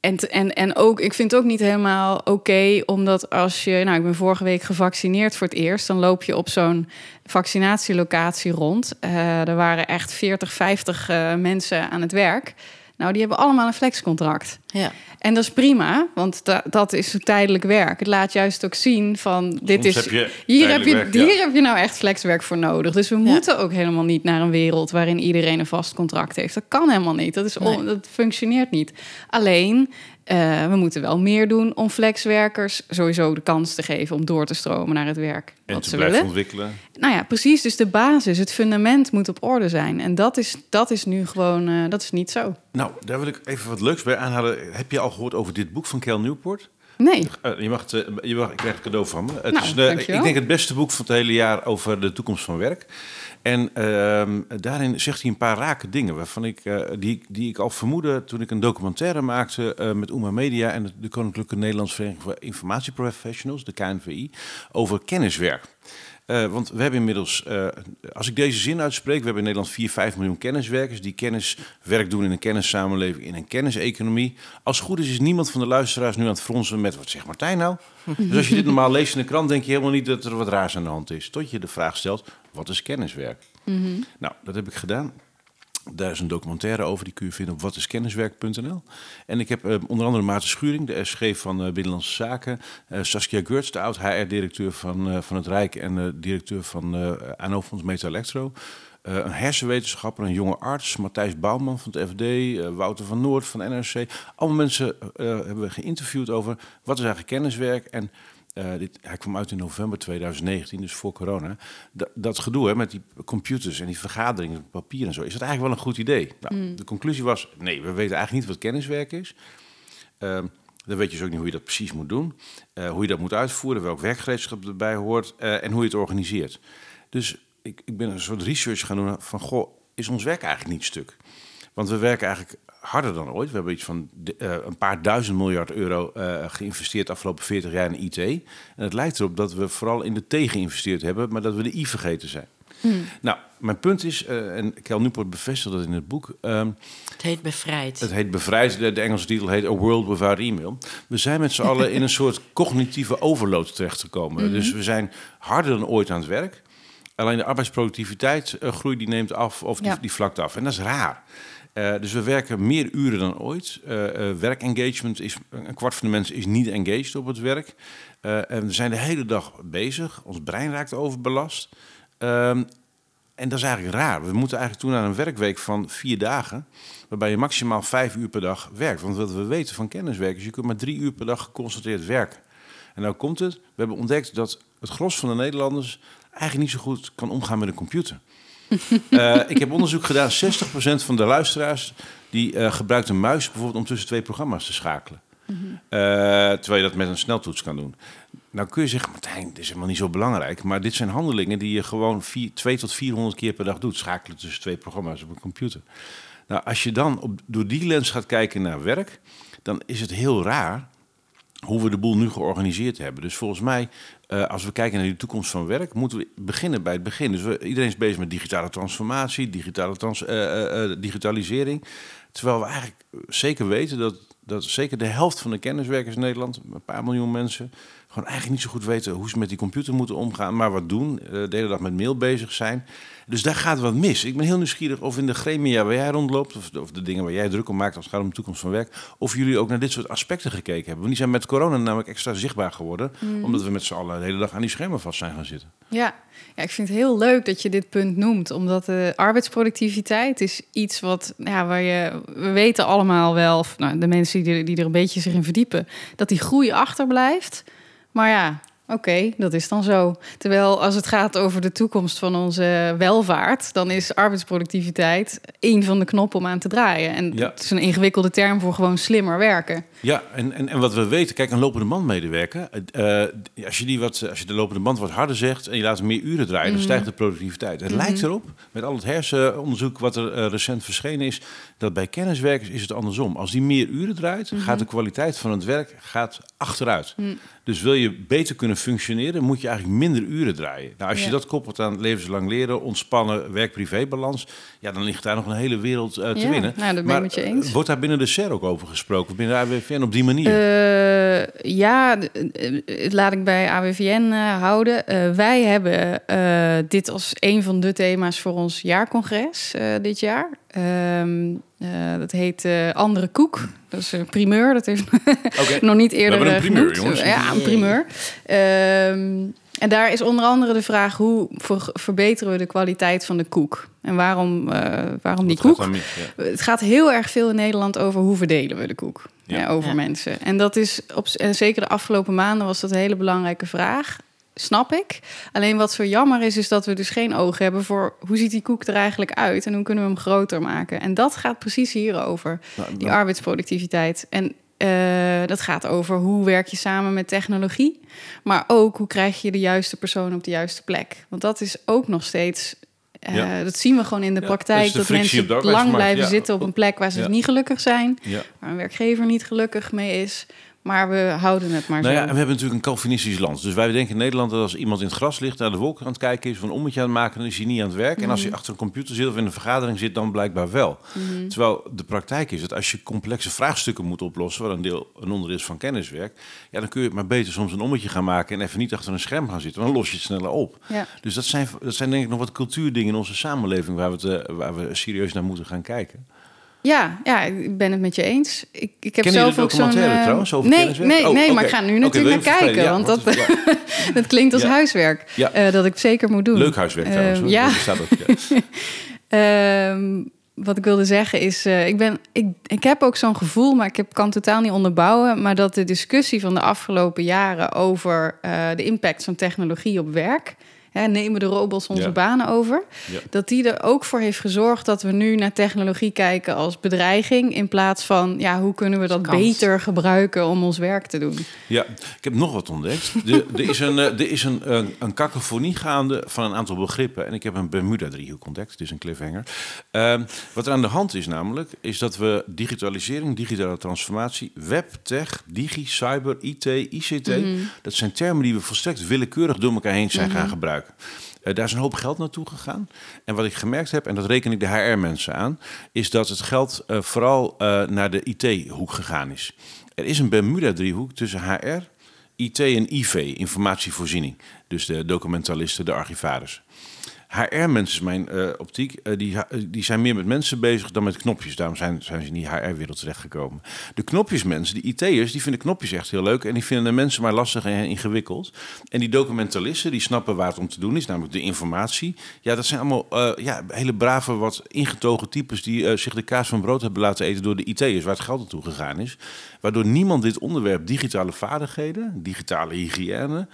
C: en, en, en ook, ik vind het ook niet helemaal oké, omdat als je, nou, ik ben vorige week gevaccineerd voor het eerst, dan loop je op zo'n vaccinatielocatie rond. Uh, er waren echt 40, 50 uh, mensen aan het werk. Nou, die hebben allemaal een flexcontract. Ja. En dat is prima, want da dat is tijdelijk werk. Het laat juist ook zien van dit is. hier heb je, hier heb je nou echt flexwerk voor nodig. Dus we moeten ook helemaal niet naar een wereld waarin iedereen een vast contract heeft. Dat kan helemaal niet. Dat, is dat functioneert niet. Alleen uh, we moeten wel meer doen om flexwerkers sowieso de kans te geven om door te stromen naar het werk.
A: En wat te ze blijven willen. ontwikkelen.
C: Nou ja, precies. Dus de basis, het fundament moet op orde zijn. En dat is, dat is nu gewoon, uh, dat is niet zo.
A: Nou, daar wil ik even wat leuks bij aanhalen. Heb je al gehoord over dit boek van Kel Newport?
C: Nee.
A: Uh, je, mag het, je mag, ik krijg het cadeau van me. Het nou, is ik denk het beste boek van het hele jaar over de toekomst van werk. En uh, daarin zegt hij een paar rake dingen waarvan ik, uh, die, die ik al vermoedde toen ik een documentaire maakte uh, met Uma Media en de Koninklijke Nederlandse Vereniging voor Informatieprofessionals, de KNVI, over kenniswerk. Uh, want we hebben inmiddels, uh, als ik deze zin uitspreek, we hebben in Nederland 4, 5 miljoen kenniswerkers die kenniswerk doen in een kennissamenleving, in een kenniseconomie. Als het goed is, is niemand van de luisteraars nu aan het fronsen met wat zegt Martijn nou? dus als je dit normaal leest in de krant, denk je helemaal niet dat er wat raars aan de hand is. Tot je de vraag stelt, wat is kenniswerk? Mm -hmm. Nou, dat heb ik gedaan. Daar is een documentaire over, die kun je vinden op watiskenniswerk.nl. En ik heb uh, onder andere Maarten Schuring, de SG van uh, Binnenlandse Zaken. Uh, Saskia Geurts, de oud-HR-directeur van, van het Rijk en directeur van uh, ANO-fonds Meta Electro. een hersenwetenschapper, een jonge arts, Matthijs Bouwman van het FD, Wouter van Noord van NRC. Allemaal mensen hebben we geïnterviewd over wat is eigenlijk kenniswerk en uh, dit, hij kwam uit in november 2019, dus voor corona. Dat, dat gedoe hè, met die computers en die vergaderingen, papier en zo, is dat eigenlijk wel een goed idee? Nou, mm. De conclusie was: nee, we weten eigenlijk niet wat kenniswerk is. Uh, dan weet je dus ook niet hoe je dat precies moet doen, uh, hoe je dat moet uitvoeren, welk werkgereedschap erbij hoort uh, en hoe je het organiseert. Dus ik, ik ben een soort research gaan doen van: goh, is ons werk eigenlijk niet stuk? Want we werken eigenlijk harder dan ooit. We hebben iets van uh, een paar duizend miljard euro uh, geïnvesteerd de afgelopen 40 jaar in IT. En het lijkt erop dat we vooral in de T geïnvesteerd hebben, maar dat we de I vergeten zijn. Hmm. Nou, mijn punt is, uh, en Kel Newport bevestigt dat in het boek.
B: Um, het heet Bevrijd.
A: Het heet Bevrijd. De, de, Engelse titel heet A World Without Email. We zijn met z'n allen in een soort cognitieve overload terechtgekomen. Mm Dus we zijn harder dan ooit aan het werk. Alleen de arbeidsproductiviteit groei die neemt af of die, ja. die vlakt af. En dat is raar. Uh, dus we werken meer uren dan ooit. Uh, uh, werkengagement is een kwart van de mensen is niet engaged op het werk. en we zijn de hele dag bezig. Ons brein raakt overbelast. Ehm, en dat is eigenlijk raar. We moeten eigenlijk toe naar een werkweek van vier dagen, waarbij je maximaal vijf uur per dag werkt. Want wat we weten van kenniswerkers, je kunt maar drie uur per dag geconcentreerd werken. En nou komt het, we hebben ontdekt dat het gros van de Nederlanders eigenlijk niet zo goed kan omgaan met een computer. Uh, ik heb onderzoek gedaan, 60% van de luisteraars die uh, gebruikt een muis bijvoorbeeld om tussen twee programma's te schakelen. Mm -hmm. uh, terwijl je dat met een sneltoets kan doen. Nou kun je zeggen, Martijn, dit is helemaal niet zo belangrijk. Maar dit zijn handelingen die je gewoon 2 tot 400 keer per dag doet. Schakelen tussen twee programma's op een computer. Nou, als je dan op, door die lens gaat kijken naar werk, dan is het heel raar hoe we de boel nu georganiseerd hebben. Dus volgens mij, uh, als we kijken naar de toekomst van werk, moeten we beginnen bij het begin. Dus we, iedereen is bezig met digitale transformatie, digitale trans, uh, uh, digitalisering. Terwijl we eigenlijk zeker weten dat, dat zeker de helft van de kenniswerkers in Nederland, een paar miljoen mensen, gewoon eigenlijk niet zo goed weten hoe ze met die computer moeten omgaan, maar wat doen, de hele dag met mail bezig zijn. Dus daar gaat wat mis. Ik ben heel nieuwsgierig of in de gremia waar jij rondloopt, of de, of de dingen waar jij druk om maakt als het gaat om de toekomst van werk, of jullie ook naar dit soort aspecten gekeken hebben. Want die zijn met corona namelijk extra zichtbaar geworden, mm. omdat we met z'n allen de hele dag aan die schermen vast zijn gaan zitten.
C: Ja. ja, ik vind het heel leuk dat je dit punt noemt, omdat de arbeidsproductiviteit is iets wat, ja, waar je, we weten allemaal wel, of, nou, de mensen die, die er een beetje zich in verdiepen, dat die groei achterblijft. Maar ja, Oké, dat is dan zo. Terwijl als het gaat over de toekomst van onze welvaart, dan is arbeidsproductiviteit één van de knoppen om aan te draaien. En ja. het is een ingewikkelde term voor gewoon slimmer werken.
A: Ja, en, en, en wat we weten, kijk, een lopende bandmedewerker, uh, als, je die wat, als je de lopende band wat harder zegt en je laat meer uren draaien, mm dan stijgt de productiviteit. Het mm lijkt erop, met al het hersenonderzoek wat er uh, recent verschenen is, dat bij kenniswerkers is het andersom. Als die meer uren draait, mm gaat de kwaliteit van het werk gaat achteruit. Dus wil je beter kunnen functioneren, moet je eigenlijk minder uren draaien. Nou, als je dat koppelt aan levenslang leren, ontspannen werk-privé-balans, ja, dan ligt daar nog een hele wereld uh, te
C: ja,
A: winnen.
C: Nou, dat ben ik met je eens.
A: Wordt daar binnen de SER ook over gesproken, binnen de AWVN op die manier?
C: Uh, ja, laat ik bij AWVN uh, houden. wij hebben dit als een van de thema's voor ons jaarcongres dit jaar. Um, uh, dat heet uh, Andere Koek. Dat is een primeur. Dat heeft okay. nog niet eerder
A: We een primeur,
C: genoemd.
A: jongens.
C: Ja, een primeur. Um, en daar is onder andere de vraag... hoe ver verbeteren we de kwaliteit van de koek? En waarom, uh, waarom die koek?
A: Gaat
C: ja. Het gaat heel erg veel in Nederland over... hoe verdelen we de koek ja. over ja. mensen. En dat is, op, en zeker de afgelopen maanden... was dat een hele belangrijke vraag snap ik. Alleen wat zo jammer is, is dat we dus geen oog hebben voor hoe ziet die koek er eigenlijk uit en hoe kunnen we hem groter maken. En dat gaat precies hierover, nou, die arbeidsproductiviteit. En uh, dat gaat over hoe werk je samen met technologie, maar ook hoe krijg je de juiste persoon op de juiste plek. Want dat is ook nog steeds. Uh, ja. Dat zien we gewoon in de praktijk. Ja, dat, dat mensen lang blijven ja. zitten op een plek waar ze niet gelukkig zijn. Waar een werkgever niet gelukkig mee is. Maar we houden het maar
A: nou
C: zo.
A: Ja, en we hebben natuurlijk een Calvinistisch land. Dus wij denken in Nederland dat als iemand in het gras ligt... naar de wolken aan het kijken is, of een ommetje aan het maken... dan is hij niet aan het werk. Mm. En als hij achter een computer zit of in een vergadering zit... dan blijkbaar wel. Mm. Terwijl de praktijk is dat als je complexe vraagstukken moet oplossen... wat een, deel, een onderdeel is van kenniswerk... ja, dan kun je maar beter soms een ommetje gaan maken... en even niet achter een scherm gaan zitten. Dan los je het sneller op.
C: Ja.
A: Dus dat zijn, dat zijn denk ik nog wat cultuurdingen in onze samenleving... waar we, te, waar we serieus naar moeten gaan kijken.
C: Ja, ja, ik ben het met je eens. Ik, ik heb zelf ook zo'n.
A: Uh, trouwens, over
C: nee, nee, oh, nee, okay. maar ik ga nu natuurlijk okay, naar kijken, ja, want dat, is, ja. dat klinkt als ja. huiswerk. Uh, dat ik zeker moet doen.
A: Leuk huiswerk trouwens.
C: Uh, ja. um, wat ik wilde zeggen is, ik, ben, ik, ik heb ook zo'n gevoel, maar ik heb, kan totaal niet onderbouwen. Maar dat de discussie van de afgelopen jaren over de impact van technologie op werk hè, nemen de robots onze ja. banen over. Ja. Dat die er ook voor heeft gezorgd dat we nu naar technologie kijken als bedreiging. In plaats van ja, hoe kunnen we dat Kans. beter gebruiken om ons werk te doen.
A: Ja, ik heb nog wat ontdekt. er, er is, een, er is een, een, een kakofonie gaande van een aantal begrippen. En ik heb een Bermuda-driehoek ontdekt. Het is een cliffhanger. Uh, wat er aan de hand is namelijk, is dat we digitalisering, digitale transformatie, web, tech, digi, cyber, IT, ICT. Mm -hmm. Dat zijn termen die we volstrekt willekeurig door elkaar heen zijn mm -hmm. gaan gebruiken. Uh, daar is een hoop geld naartoe gegaan. En wat ik gemerkt heb, en dat reken ik de HR-mensen aan, is dat het geld uh, vooral uh, naar de IT-hoek gegaan is. Er is een Bermuda-driehoek tussen HR, IT en IV, informatievoorziening. Dus de documentalisten, de archivaris. HR-mensen, is mijn uh, optiek, uh, die, die zijn meer met mensen bezig dan met knopjes. Daarom zijn, zijn ze in die HR-wereld terechtgekomen. De knopjesmensen, die IT'ers, die vinden knopjes echt heel leuk. En die vinden de mensen maar lastig en ingewikkeld. En die documentalisten, die snappen waar het om te doen is, namelijk de informatie. Ja, dat zijn allemaal ja, hele brave, wat ingetogen types die zich de kaas van brood hebben laten eten door de IT'ers, waar het geld naartoe gegaan is. Waardoor niemand dit onderwerp digitale vaardigheden, digitale hygiëne,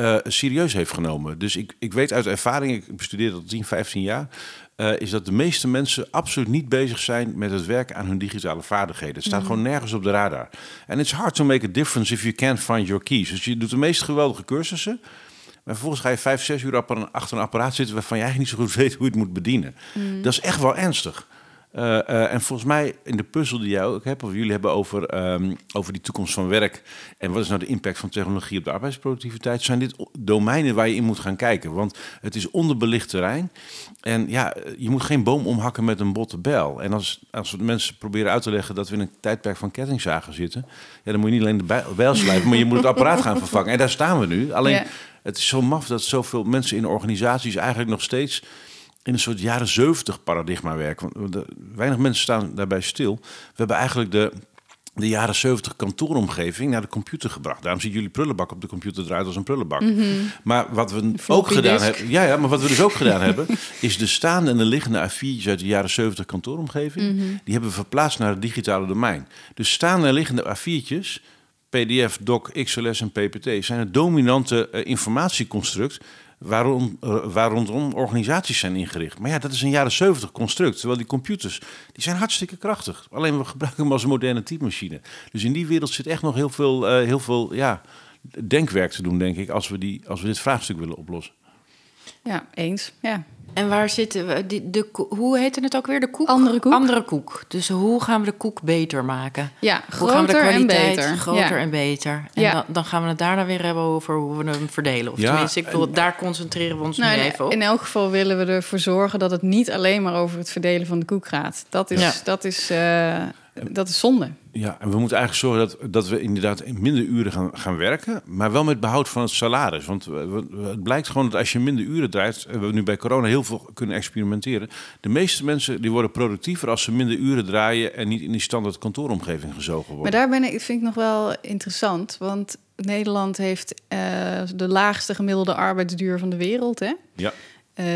A: uh, serieus heeft genomen. Dus ik, ik weet uit ervaring, ik bestudeer dat 10, 15 jaar, uh, is dat de meeste mensen absoluut niet bezig zijn met het werken aan hun digitale vaardigheden. Het staat mhm. gewoon nergens op de radar. En it's hard to make a difference if you can't find your keys. Dus je doet de meest geweldige cursussen. Maar vervolgens ga je vijf, zes uur achter een apparaat zitten waarvan je eigenlijk niet zo goed weet hoe je het moet bedienen. Mhm. Dat is echt wel ernstig. Uh, uh, en volgens mij in de puzzel die jij ook hebt, of jullie hebben over, um, over die toekomst van werk en wat is nou de impact van technologie op de arbeidsproductiviteit, zijn dit domeinen waar je in moet gaan kijken. Want het is onderbelicht terrein en ja, je moet geen boom omhakken met een botte bel. En als, als we mensen proberen uit te leggen dat we in een tijdperk van kettingzagen zitten, ja, dan moet je niet alleen de bijl slijpen, maar je moet het apparaat gaan vervangen. En daar staan we nu. Alleen, het is zo maf dat zoveel mensen in organisaties eigenlijk nog steeds in een soort jaren 70 paradigma werken. Want weinig mensen staan daarbij stil. We hebben eigenlijk de, de jaren 70 kantooromgeving naar de computer gebracht. Daarom ziet jullie prullenbak op de computer eruit als een prullenbak. Mhm. Maar wat we ook gedaan hebben, ja, ja, maar wat we dus ook gedaan hebben, is de staande en de liggende A4'tjes uit de jaren 70 kantooromgeving, mhm. die hebben we verplaatst naar het digitale domein. Dus staande en liggende A4'tjes, PDF, DOC, XLS en PPT zijn het dominante uh, informatieconstruct waarom, uh, waar rondom organisaties zijn ingericht. Maar ja, dat is een jaren 70 construct. Terwijl die computers, die zijn hartstikke krachtig. Alleen we gebruiken hem als een moderne typemachine. Dus in die wereld zit echt nog heel veel, uh, heel veel ja, denkwerk te doen, denk ik, als we, die, als we dit vraagstuk willen oplossen.
C: Ja, eens. Ja.
B: En waar zitten we? De, de, hoe heette het ook weer? De koek?
C: Andere koek.
B: Andere koek. Dus hoe gaan we de koek beter maken?
C: Ja,
B: hoe
C: gaan we de kwaliteit
B: en beter. groter en beter? En ja. dan, dan, gaan we het daarna weer hebben over hoe we hem verdelen. Of ja, tenminste, ik bedoel, daar concentreren we ons nou, nu even op.
C: In elk geval willen we ervoor zorgen dat het niet alleen maar over het verdelen van de koek gaat. Dat is, dat is, uh, dat is zonde.
A: Ja, en we moeten eigenlijk zorgen dat, dat we inderdaad minder uren gaan, gaan werken, maar wel met behoud van het salaris. Want het blijkt gewoon dat als je minder uren draait, we nu bij corona heel veel kunnen experimenteren. De meeste mensen die worden productiever als ze minder uren draaien en niet in die standaard kantooromgeving gezogen worden.
C: Maar daar ben ik, vind ik nog wel interessant, want Nederland heeft uh, de laagste gemiddelde arbeidsduur van de wereld. Hè?
A: Ja.
C: Uh,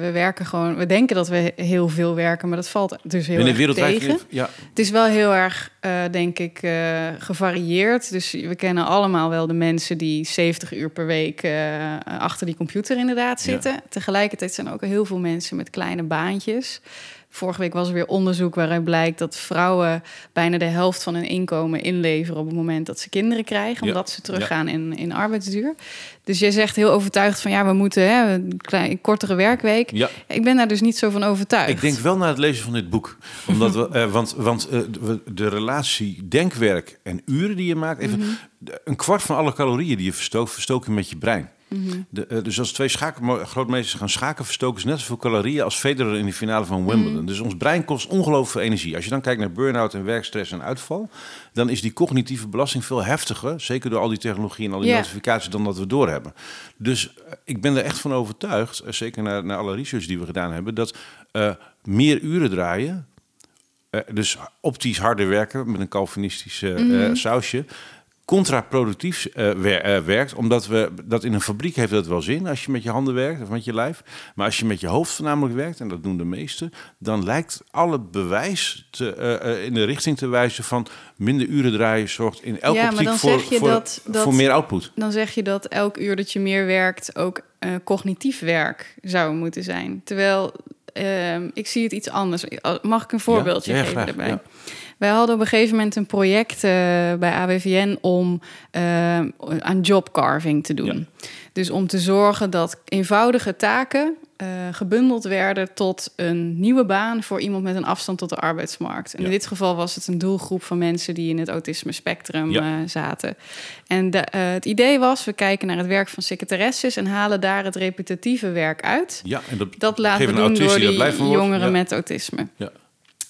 C: we werken gewoon, we denken dat we heel veel werken, maar dat valt dus heel erg tegen.
A: Ja.
C: Het is wel heel erg, uh, denk ik, uh, gevarieerd. Dus we kennen allemaal wel de mensen die 70 uur per week achter die computer inderdaad zitten. Ja. Tegelijkertijd zijn er ook heel veel mensen met kleine baantjes. Vorige week was er weer onderzoek waaruit blijkt dat vrouwen bijna de helft van hun inkomen inleveren op het moment dat ze kinderen krijgen, omdat ze teruggaan in, in arbeidsduur. Dus je zegt heel overtuigd van ja, we moeten hè, een, klein, kortere werkweek. Ja. Ik ben daar dus niet zo van overtuigd.
A: Ik denk wel naar het lezen van dit boek. Omdat we, uh, want want uh, de relatie denkwerk en uren die je maakt, even, mm -hmm. een kwart van alle calorieën die je verstookt, verstook je met je brein. De, uh, dus als twee schaken, grootmeesters gaan schaken, verstoken ze net zoveel calorieën als Federer in de finale van Wimbledon. Mm. Dus ons brein kost ongelooflijk veel energie. Als je dan kijkt naar burn-out en werkstress en uitval, dan is die cognitieve belasting veel heftiger. Zeker door al die technologie en al die yeah. notificaties dan dat we doorhebben. Dus uh, ik ben er echt van overtuigd, uh, zeker naar, naar alle research die we gedaan hebben, dat meer uren draaien, dus optisch harder werken met een Calvinistisch mm -hmm. sausje contraproductief uh, wer, uh, werkt. Omdat we dat in een fabriek heeft dat wel zin als je met je handen werkt of met je lijf. Maar als je met je hoofd voornamelijk werkt, en dat doen de meesten, dan lijkt alle bewijs te, uh, in de richting te wijzen van minder uren draaien zorgt in elke ja, optiek voor, voor, dat, dat, voor meer output.
C: Dan zeg je dat elk uur dat je meer werkt ook cognitief werk zou moeten zijn. Terwijl ehm, ik zie het iets anders. Mag ik een voorbeeldje ja? Ja, geven daarbij? Wij hadden op een gegeven moment een project uh, bij AWVN om uh, aan jobcarving te doen. Ja. Dus om te zorgen dat eenvoudige taken uh, gebundeld werden tot een nieuwe baan voor iemand met een afstand tot de arbeidsmarkt. En ja. in dit geval was het een doelgroep van mensen die in het autisme spectrum ja. zaten. En de, het idee was: we kijken naar het werk van secretaresses en halen daar het repetitieve werk uit.
A: Ja, en
C: dat, dat laten we doen door die jongeren met autisme. Ja.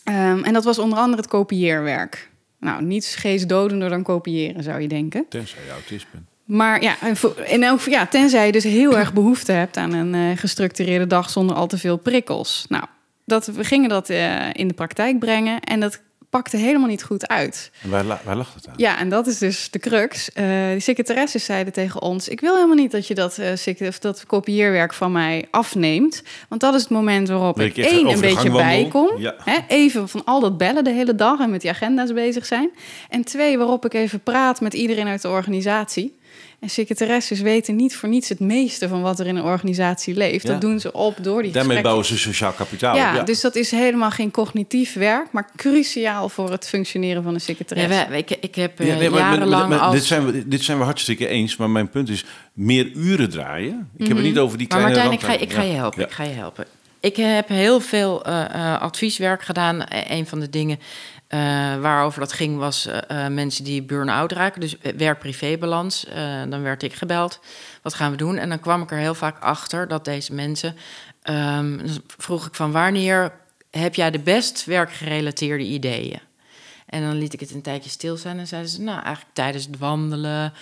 C: Um, en dat was onder andere het kopieerwerk. Nou, niets geestdodender dan kopiëren, zou je denken.
A: Tenzij je autist bent.
C: Maar ja, in elk, ja, tenzij je dus heel erg behoefte hebt aan een uh, gestructureerde dag zonder al te veel prikkels. Nou, dat, we gingen dat uh, in de praktijk brengen en dat pakte helemaal niet goed uit.
A: En waar, waar lag het aan?
C: Ja, en dat is dus de crux. Uh, de secretaresses zeiden tegen ons... ik wil helemaal niet dat je dat, uh, dat kopieerwerk van mij afneemt. Want dat is het moment waarop ik, ik één een beetje bijkom. Ja. Hè, even van al dat bellen de hele dag en met die agenda's bezig zijn. En twee, waarop ik even praat met iedereen uit de organisatie... En secretaresses weten niet voor niets het meeste van wat er in een organisatie leeft. Dat doen ze op door die
A: Daarmee bouwen ze sociaal kapitaal.
C: Ja, ja, dus dat is helemaal geen cognitief werk, maar cruciaal voor het functioneren van een secretaresse.
B: Ja, ik, ik heb uh, nee, jarenlang maar,
A: als... Dit zijn, we, dit zijn we hartstikke eens, maar mijn punt is meer uren draaien. Ik heb het niet over die kleine...
B: Maar Martijn, ik ga, ik ga je helpen. Ik ga je helpen. Ik heb heel veel uh, advieswerk gedaan. Een van de dingen uh, waarover dat ging was uh, mensen die burn-out raken, dus werk-privé-balans. dan werd ik gebeld, wat gaan we doen? En dan kwam ik er heel vaak achter dat deze mensen... Um, vroeg ik van wanneer heb jij de best werkgerelateerde ideeën? En dan liet ik het een tijdje stil zijn en zeiden ze... nou, eigenlijk tijdens het wandelen,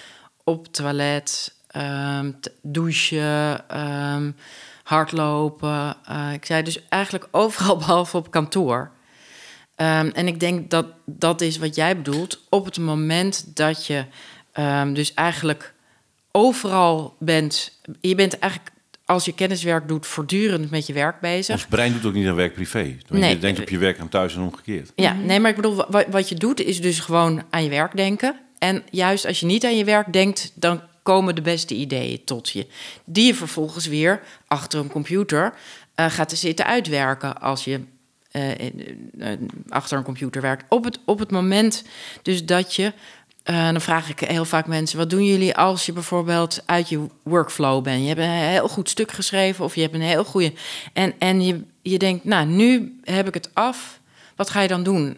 B: op het toilet, um, douchen... Um, hardlopen. ik zei dus eigenlijk overal behalve op kantoor. Um, en ik denk dat dat is wat jij bedoelt. Op het moment dat je um, dus eigenlijk overal bent. Je bent eigenlijk als je kenniswerk doet, voortdurend met je werk bezig.
A: Ons brein doet ook niet aan werk privé. Nee. Je denkt op je werk aan thuis en omgekeerd.
B: Ja, nee, maar ik bedoel, wat, wat je doet is dus gewoon aan je werk denken. En juist als je niet aan je werk denkt, dan komen de beste ideeën tot je. Die je vervolgens weer achter een computer uh, gaat zitten uitwerken als je uh, achter een computer werkt. Op het, op het moment dus dat je. Dan vraag ik heel vaak mensen: wat doen jullie als je bijvoorbeeld uit je workflow bent? Je hebt een heel goed stuk geschreven of je hebt een heel goede. En, en je, je denkt, nou, nu heb ik het af. Wat ga je dan doen?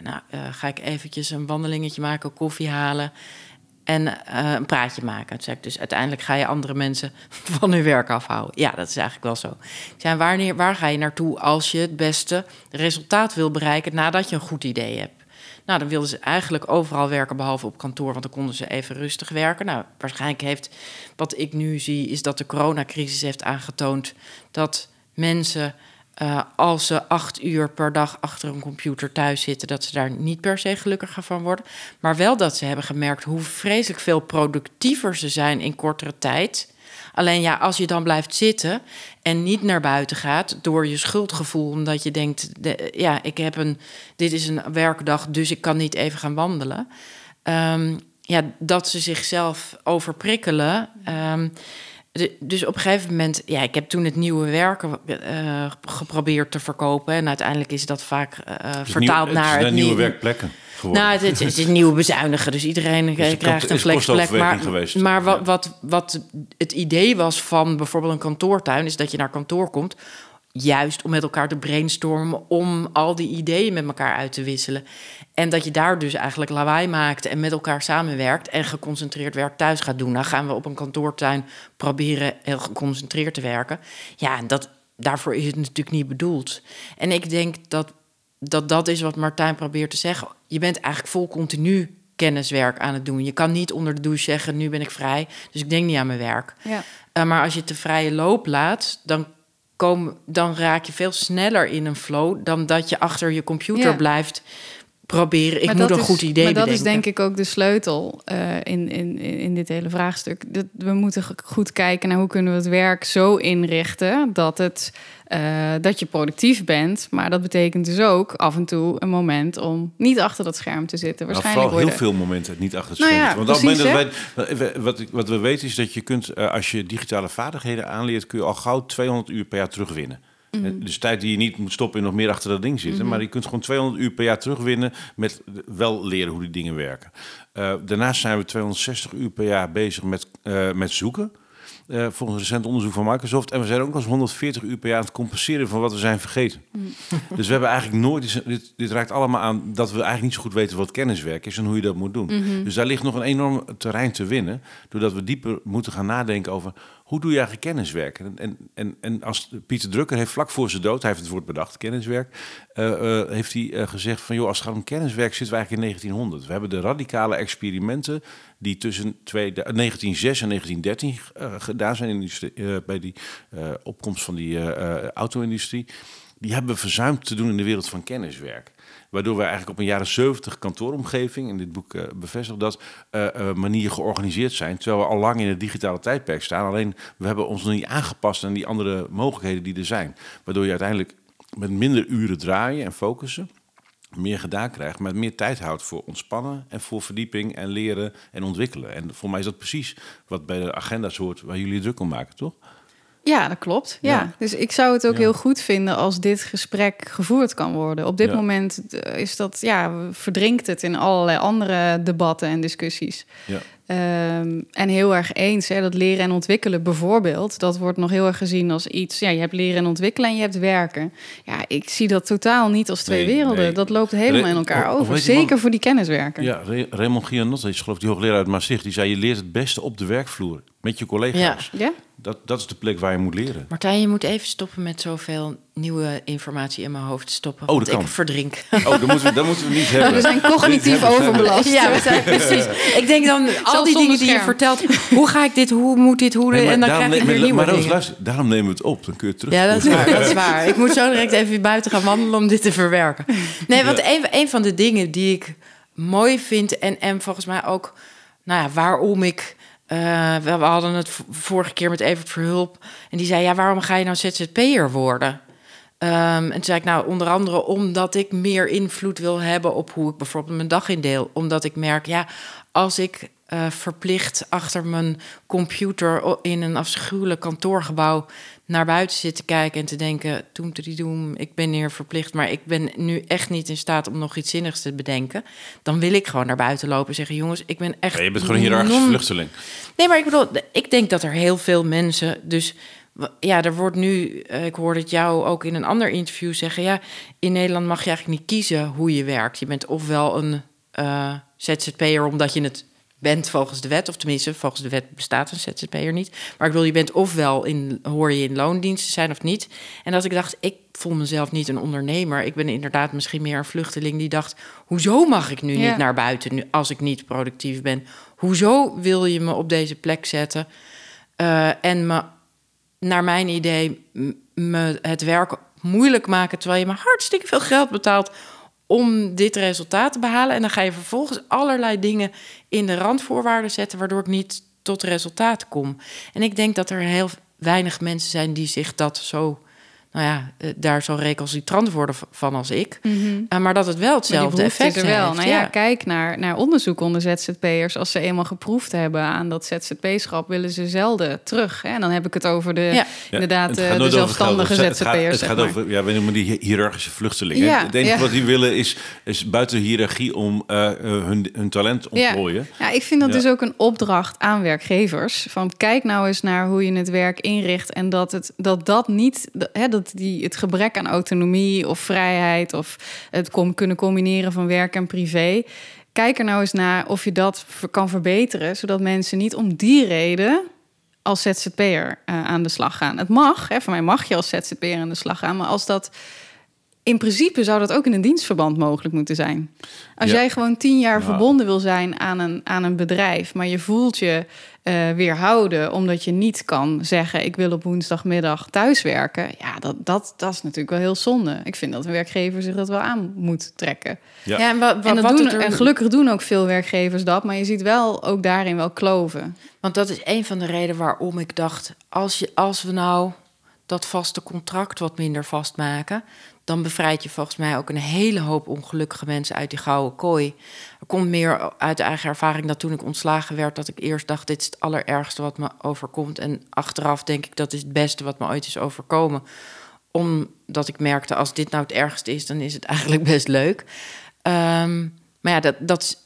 B: Nou, ga ik eventjes een wandelingetje maken, koffie halen en uh, een praatje maken. Toen dus uiteindelijk ga je andere mensen van hun werk afhouden. Ja, dat is eigenlijk wel zo. Zei, wanneer, waar ga je naartoe als je het beste resultaat wil bereiken nadat je een goed idee hebt? Nou, dan wilden ze eigenlijk overal werken behalve op kantoor, want dan konden ze even rustig werken. Nou, waarschijnlijk heeft wat ik nu zie, is dat de coronacrisis heeft aangetoond dat mensen uh, als ze acht uur per dag achter een computer thuis zitten, dat ze daar niet per se gelukkiger van worden. Maar wel dat ze hebben gemerkt hoe vreselijk veel productiever ze zijn in kortere tijd. Alleen ja, als je dan blijft zitten en niet naar buiten gaat door je schuldgevoel, omdat je denkt, de, ja, ik heb een, dit is een werkdag, dus ik kan niet even gaan wandelen. Um, ja, dat ze zichzelf overprikkelen. Um, dus op een gegeven moment, ja, ik heb toen het nieuwe werken uh, geprobeerd te verkopen. En uiteindelijk is dat vaak uh, vertaald
A: nieuw,
B: naar.
A: Het het nieuwe werkplekken. Geworden.
B: Nou, het, het, is nieuwe bezuinigen. Dus iedereen dus krijgt een flexplek. Maar, geweest. maar wat, wat, wat het idee was van bijvoorbeeld een kantoortuin, is dat je naar kantoor komt juist om met elkaar te brainstormen, om al die ideeën met elkaar uit te wisselen. En dat je daar dus eigenlijk lawaai maakt en met elkaar samenwerkt en geconcentreerd werk thuis gaat doen. Dan gaan we op een kantoortuin proberen heel geconcentreerd te werken. Ja, en dat, daarvoor is het natuurlijk niet bedoeld. En ik denk dat dat, dat is wat Martijn probeert te zeggen. Je bent eigenlijk vol continu kenniswerk aan het doen. Je kan niet onder de douche zeggen, nu ben ik vrij, dus ik denk niet aan mijn werk. Ja. Uh, maar als je te vrije loop laat, dan dan raak je veel sneller in een flow dan dat je achter je computer blijft proberen. Ik moet een goed idee
C: Maar
B: dat
C: is denk ik ook de sleutel uh, in, in, in dit hele vraagstuk. Dat we moeten goed kijken naar hoe kunnen we het werk zo inrichten dat het uh, dat je productief bent. Maar dat betekent dus ook af en toe een moment om niet achter dat scherm te zitten.
A: Nou, Waarschijnlijk nou, vooral heel veel momenten niet achter het nou scherm. Ja, Want precies, moment dat wij, wat, wat we weten is dat je kunt, uh, als je digitale vaardigheden aanleert, kun je al gauw 200 uur per jaar terugwinnen. Mm Dus tijd die je niet moet stoppen en nog meer achter dat ding zitten. Mm -hmm. Maar je kunt gewoon 200 uur per jaar terugwinnen met wel leren hoe die dingen werken. Uh, daarnaast zijn we 260 uur per jaar bezig met, uh, met zoeken. uh, volgens recent onderzoek van Microsoft. En we zijn ook als 140 uur per jaar aan het compenseren van wat we zijn vergeten. Mm. Dus we hebben eigenlijk nooit, dit, dit, raakt allemaal aan dat we eigenlijk niet zo goed weten wat kenniswerk is en hoe je dat moet doen. Mhm. Dus daar ligt nog een enorm terrein te winnen, doordat we dieper moeten gaan nadenken over hoe doe je eigenlijk kenniswerk? En, en, en, als Pieter Drucker heeft vlak voor zijn dood, hij heeft het woord bedacht, kenniswerk, uh, uh, heeft hij uh, gezegd van joh, als het gaat om kenniswerk zitten we eigenlijk in 1900. We hebben de radicale experimenten die tussen twee, 1906 en 1913 gedaan zijn in bij die opkomst van die auto-industrie, die hebben we verzuimd te doen in de wereld van kenniswerk. Waardoor we eigenlijk op een jaren 70 kantooromgeving, in dit boek uh, bevestigt dat, uh, manier georganiseerd zijn. Terwijl we al lang in het digitale tijdperk staan. Alleen we hebben ons nog niet aangepast aan die andere mogelijkheden die er zijn. Waardoor je uiteindelijk met minder uren draaien en focussen meer gedaan krijgt, maar meer tijd houdt voor ontspannen en voor verdieping en leren en ontwikkelen. En voor mij is dat precies wat bij de agenda's hoort waar jullie druk om maken, toch?
C: Ja, dat klopt. Ja. Dus ik zou het ook heel goed vinden als dit gesprek gevoerd kan worden. Op dit moment eh, is dat, ja, verdrinkt het in allerlei andere debatten en discussies. Ehm, en heel erg eens, hè, dat leren en ontwikkelen bijvoorbeeld, dat wordt nog heel erg gezien als iets. Ja, je hebt leren en ontwikkelen en je hebt werken. Ja, ik zie dat totaal niet als twee werelden. Dat loopt helemaal in elkaar over. Zeker voor die kenniswerken.
A: Ja, Raymond Gianot, is geloof die hoogleraar uit Maastricht, die zei: je leert het beste op de werkvloer met je collega's.
C: Ja. ja?
A: Dat, dat is de plek waar je moet leren.
B: Martijn, je moet even stoppen met zoveel nieuwe informatie in mijn hoofd stoppen. Oh, dat kan. ik verdrink.
A: Oh, dan moeten we, dan moeten we niet hebben.
C: We zijn cognitief overbelast.
B: Ja, we zijn precies. Ik denk dan al die dingen die je vertelt. Hoe ga ik dit? Hoe moet dit? Hoe? en dan krijg ik weer nieuwe
A: maar. Luister, daarom nemen we het op. Dan kun je terug.
B: Ja, dat is waar. Dat is waar. Ik moet zo direct even buiten gaan wandelen om dit te verwerken. Nee, want een, een van de dingen die ik mooi vind en, en volgens mij ook, nou ja, waarom ik uh, we, hadden het vorige keer met Evert Verhulp. En die zei, ja, waarom ga je nou ZZP'er worden? Um, en toen zei ik, nou, onder andere omdat ik meer invloed wil hebben op hoe ik bijvoorbeeld mijn dag indeel. Omdat ik merk, ja, als ik uh, verplicht achter mijn computer in een afschuwelijk kantoorgebouw naar buiten zit te kijken en te denken: Toem doem, ik ben hier verplicht, maar ik ben nu echt niet in staat om nog iets zinnigs te bedenken. Dan wil ik gewoon naar buiten lopen en zeggen: Jongens, ik ben echt.
A: Ja, je bent gewoon hier non... vluchteling.
B: Nee, maar ik bedoel, ik denk dat er heel veel mensen. Dus ja, er wordt nu. Eh, ik hoorde het jou ook in een ander interview zeggen: Ja, in Nederland mag je eigenlijk niet kiezen hoe je werkt. Je bent ofwel een uh, ZZP'er omdat je het bent volgens de wet, of tenminste, volgens de wet bestaat een ZZP'er niet. Maar ik wil, je bent ofwel in, hoor je in loondiensten zijn of niet. En dat ik dacht, ik voel mezelf niet een ondernemer. Ik ben inderdaad misschien meer een vluchteling die dacht: hoezo mag ik nu niet naar buiten nu, als ik niet productief ben? Hoezo wil je me op deze plek zetten uh, en me, naar mijn idee, me het werk moeilijk maken terwijl je me hartstikke veel geld betaalt om dit resultaat te behalen. En dan ga je vervolgens allerlei dingen in de randvoorwaarden zetten, waardoor ik niet tot resultaat kom. En ik denk dat er heel weinig mensen zijn die zich dat zo nou ja, eh, daar zo recalcitrant worden van als ik. Mm maar dat het wel hetzelfde effect
C: is er wel. Nou ja, kijk naar, naar onderzoek onder ZZP'ers. Als ze eenmaal geproefd hebben aan dat ZZP-schap, willen ze zelden terug. Hè? En dan heb ik het over de, ja. inderdaad, eh, de zelfstandige ZZP'ers. Het
A: gaat, het gaat over, ja, we noemen die hiërarchische vluchtelingen. Ja, het enige wat die willen is, is buiten hiërarchie om uh, hun, hun talent ontplooien.
C: Ja. ja, ik vind dat dus ook een opdracht aan werkgevers. Van kijk nou eens naar hoe je het werk inricht en dat het, dat, dat niet... Hè, dat die, het gebrek aan autonomie of vrijheid of het kunnen combineren van werk en privé. Kijk er nou eens naar of je dat kan verbeteren, zodat mensen niet om die reden als ZZP'er uh, aan de slag gaan. Het mag, hè, voor mij mag je als ZZP'er aan de slag gaan, maar als dat in principe zou dat ook in een dienstverband mogelijk moeten zijn. Als jij gewoon tien jaar verbonden wil zijn aan een, aan een bedrijf, maar je voelt je uh, weerhouden omdat je niet kan zeggen: Ik wil op woensdagmiddag thuiswerken. Ja, dat, dat, dat is natuurlijk wel heel zonde. Ik vind dat een werkgever zich dat wel aan moet trekken. Ja, en, wat, en, dat doen, en gelukkig doen ook veel werkgevers dat, maar je ziet wel ook daarin wel kloven.
B: Want dat is een van de redenen waarom ik dacht: als, je, als we nou dat vaste contract wat minder vastmaken, dan bevrijd je volgens mij ook een hele hoop ongelukkige mensen uit die gouden kooi. Er komt meer uit de eigen ervaring dat toen ik ontslagen werd, dat ik eerst dacht: dit is het allerergste wat me overkomt. En achteraf denk ik dat is het beste wat me ooit is overkomen. Omdat ik merkte: als dit nou het ergste is, dan is het eigenlijk best leuk. Um, maar ja, dat, dat.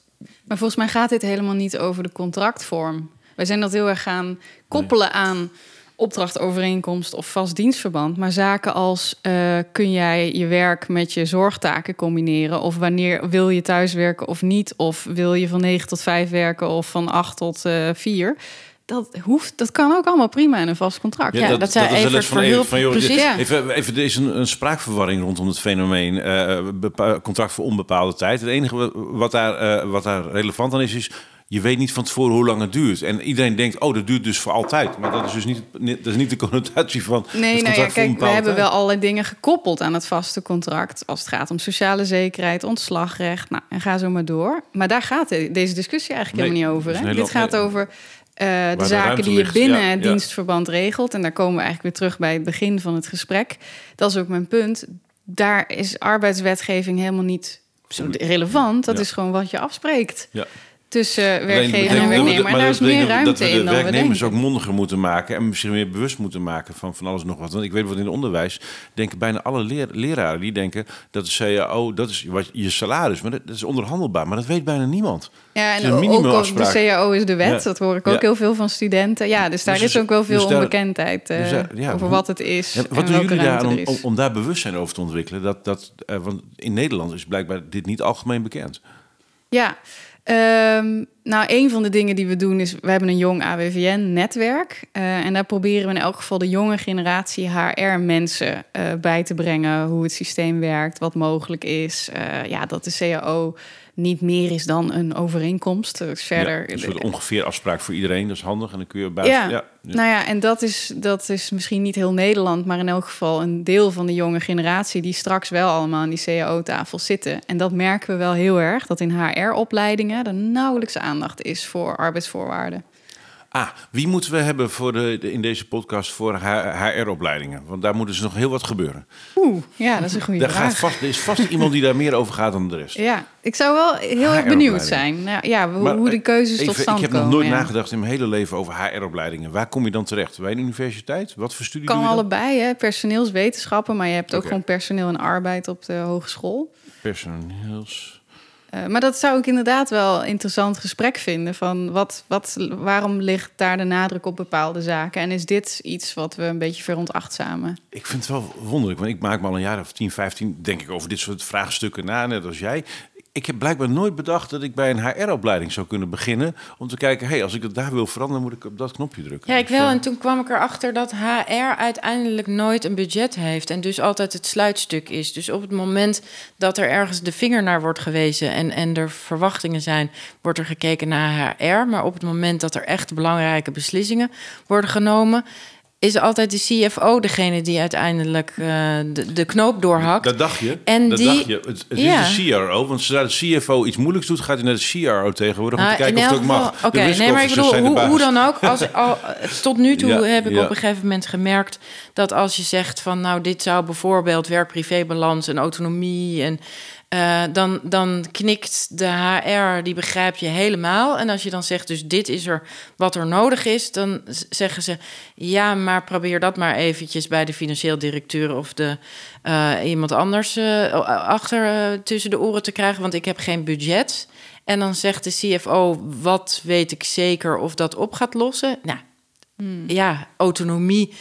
C: Maar volgens mij gaat dit helemaal niet over de contractvorm. Wij zijn dat heel erg gaan koppelen aan opdrachtovereenkomst of vast dienstverband. Maar zaken als uh, kun jij je werk met je zorgtaken combineren? Of wanneer wil je thuiswerken of niet? Of wil je van 9 tot 5 werken of van 8 tot uh, 4? dat hoeft, dat kan ook allemaal prima in een vast contract.
B: Ja, dat, dat even van, precies. Ja.
A: Even, even er is een, een spraakverwarring rondom het fenomeen uh, contract voor onbepaalde tijd. Het enige wat daar, uh, wat daar relevant aan is, is je weet niet van tevoren hoe lang het duurt. En iedereen denkt, oh, dat duurt dus voor altijd. Maar dat is dus niet, dat is niet de connotatie van.
C: Nee, nou ja, kijk, we hebben wel allerlei dingen gekoppeld aan het vaste contract. Als het gaat om sociale zekerheid, ontslagrecht. Nou, en ga zo maar door. Maar daar gaat deze discussie eigenlijk helemaal niet over. Hè? Dit gaat over uh, de zaken die je binnen het dienstverband regelt. En daar komen we eigenlijk weer terug bij het begin van het gesprek. Dat is ook mijn punt. Daar is arbeidswetgeving helemaal niet zo relevant. Dat is gewoon wat je afspreekt. Ja tussen werkgever en werknemer. En daar is meer ruimte
A: dat we
C: de in
A: dan werknemers ook mondiger moeten maken en misschien meer bewust moeten maken van van alles nog wat. Want ik weet wat in het onderwijs denken bijna alle leer, leraren die denken dat de CAO dat is wat je salaris, maar dat, is onderhandelbaar, maar dat weet bijna niemand.
C: Ja, en ook de CAO is de wet. Dat hoor ik ook heel veel van studenten. Ja, dus daar dus is ook wel veel dus onbekendheid uh, dus ja, over wat het is. En
A: wat doen jullie daar om, om, daar bewustzijn over te ontwikkelen? Dat, dat, uh, want in Nederland is blijkbaar dit niet algemeen bekend.
C: Ja, Um, nou, een van de dingen die we doen is, we hebben een jong AWVN-netwerk. Uh, en daar proberen we in elk geval de jonge generatie HR-mensen eh, bij te brengen. Hoe het systeem werkt, wat mogelijk is. Uh, ja, dat de CAO niet meer is dan een overeenkomst. Dus verder.
A: Ja, een soort ongeveer afspraak voor iedereen, dat is handig. En dan kun je buiten. Ja,
C: ja, nou ja, en dat is, dat is misschien niet heel Nederland, maar in elk geval een deel van de jonge generatie die straks wel allemaal aan die CAO-tafel zitten. En dat merken we wel heel erg, dat in HR-opleidingen er nauwelijks aandacht is voor arbeidsvoorwaarden.
A: Ah, wie moeten we hebben voor de, in deze podcast voor HR-opleidingen? Want daar moet dus nog heel wat gebeuren.
C: Oeh, ja, dat is een goede
A: daar
C: vraag.
A: Gaat vast, er is vast iemand die daar meer over gaat dan de rest.
C: Ja, ik zou wel heel erg benieuwd zijn. Nou, ja, hoe, hoe de keuzes tot stand komen.
A: Ik heb nog nooit nagedacht in mijn hele leven over HR-opleidingen. Waar kom je dan terecht? Bij een universiteit? Wat voor studie
C: Kan allebei, hè? personeelswetenschappen. Maar je hebt ook gewoon personeel en arbeid op de hogeschool.
A: Personeels...
C: Uh, maar dat zou ik inderdaad wel interessant gesprek vinden. Van wat, wat, waarom ligt daar de nadruk op bepaalde zaken? En is dit iets wat we een beetje veronachtzamen?
A: Ik vind het wel wonderlijk, want ik maak me al een jaar of 10, 15, denk ik, over dit soort vraagstukken na, net als jij ik heb blijkbaar nooit bedacht dat ik bij een HR-opleiding zou kunnen beginnen. Om te kijken, hey, als ik het daar wil veranderen, moet ik op dat knopje drukken.
B: Ja, ik wel. En toen kwam ik erachter dat HR uiteindelijk nooit een budget heeft. En dus altijd het sluitstuk is. Dus op het moment dat er ergens de vinger naar wordt gewezen en, en er verwachtingen zijn, wordt er gekeken naar HR. Maar op het moment dat er echt belangrijke beslissingen worden genomen, is altijd de CFO degene die uiteindelijk uh, de, de knoop doorhakt.
A: Dat dacht je. En dat die, dacht je. Het, het ja. is de CRO, want zodra de CFO iets moeilijks doet, gaat hij naar de CRO tegenwoordig om te nou, kijken of het ook mag.
B: Oké, okay, nee, maar ik bedoel, hoe, hoe, dan ook. Als, al, tot nu toe heb ik ja. op een gegeven moment gemerkt dat als je zegt van, nou, dit zou bijvoorbeeld werk-privé-balans en autonomie en uh, dan, dan knikt de HR, die begrijp je helemaal. En als je dan zegt, dus dit is er wat er nodig is, dan zeggen ze, ja, maar probeer dat maar eventjes bij de financieel directeur of de, uh, iemand anders uh, achter tussen de oren te krijgen, want ik heb geen budget. En dan zegt de CFO, wat weet ik zeker of dat op gaat lossen? Nou, hmm. ja, autonomie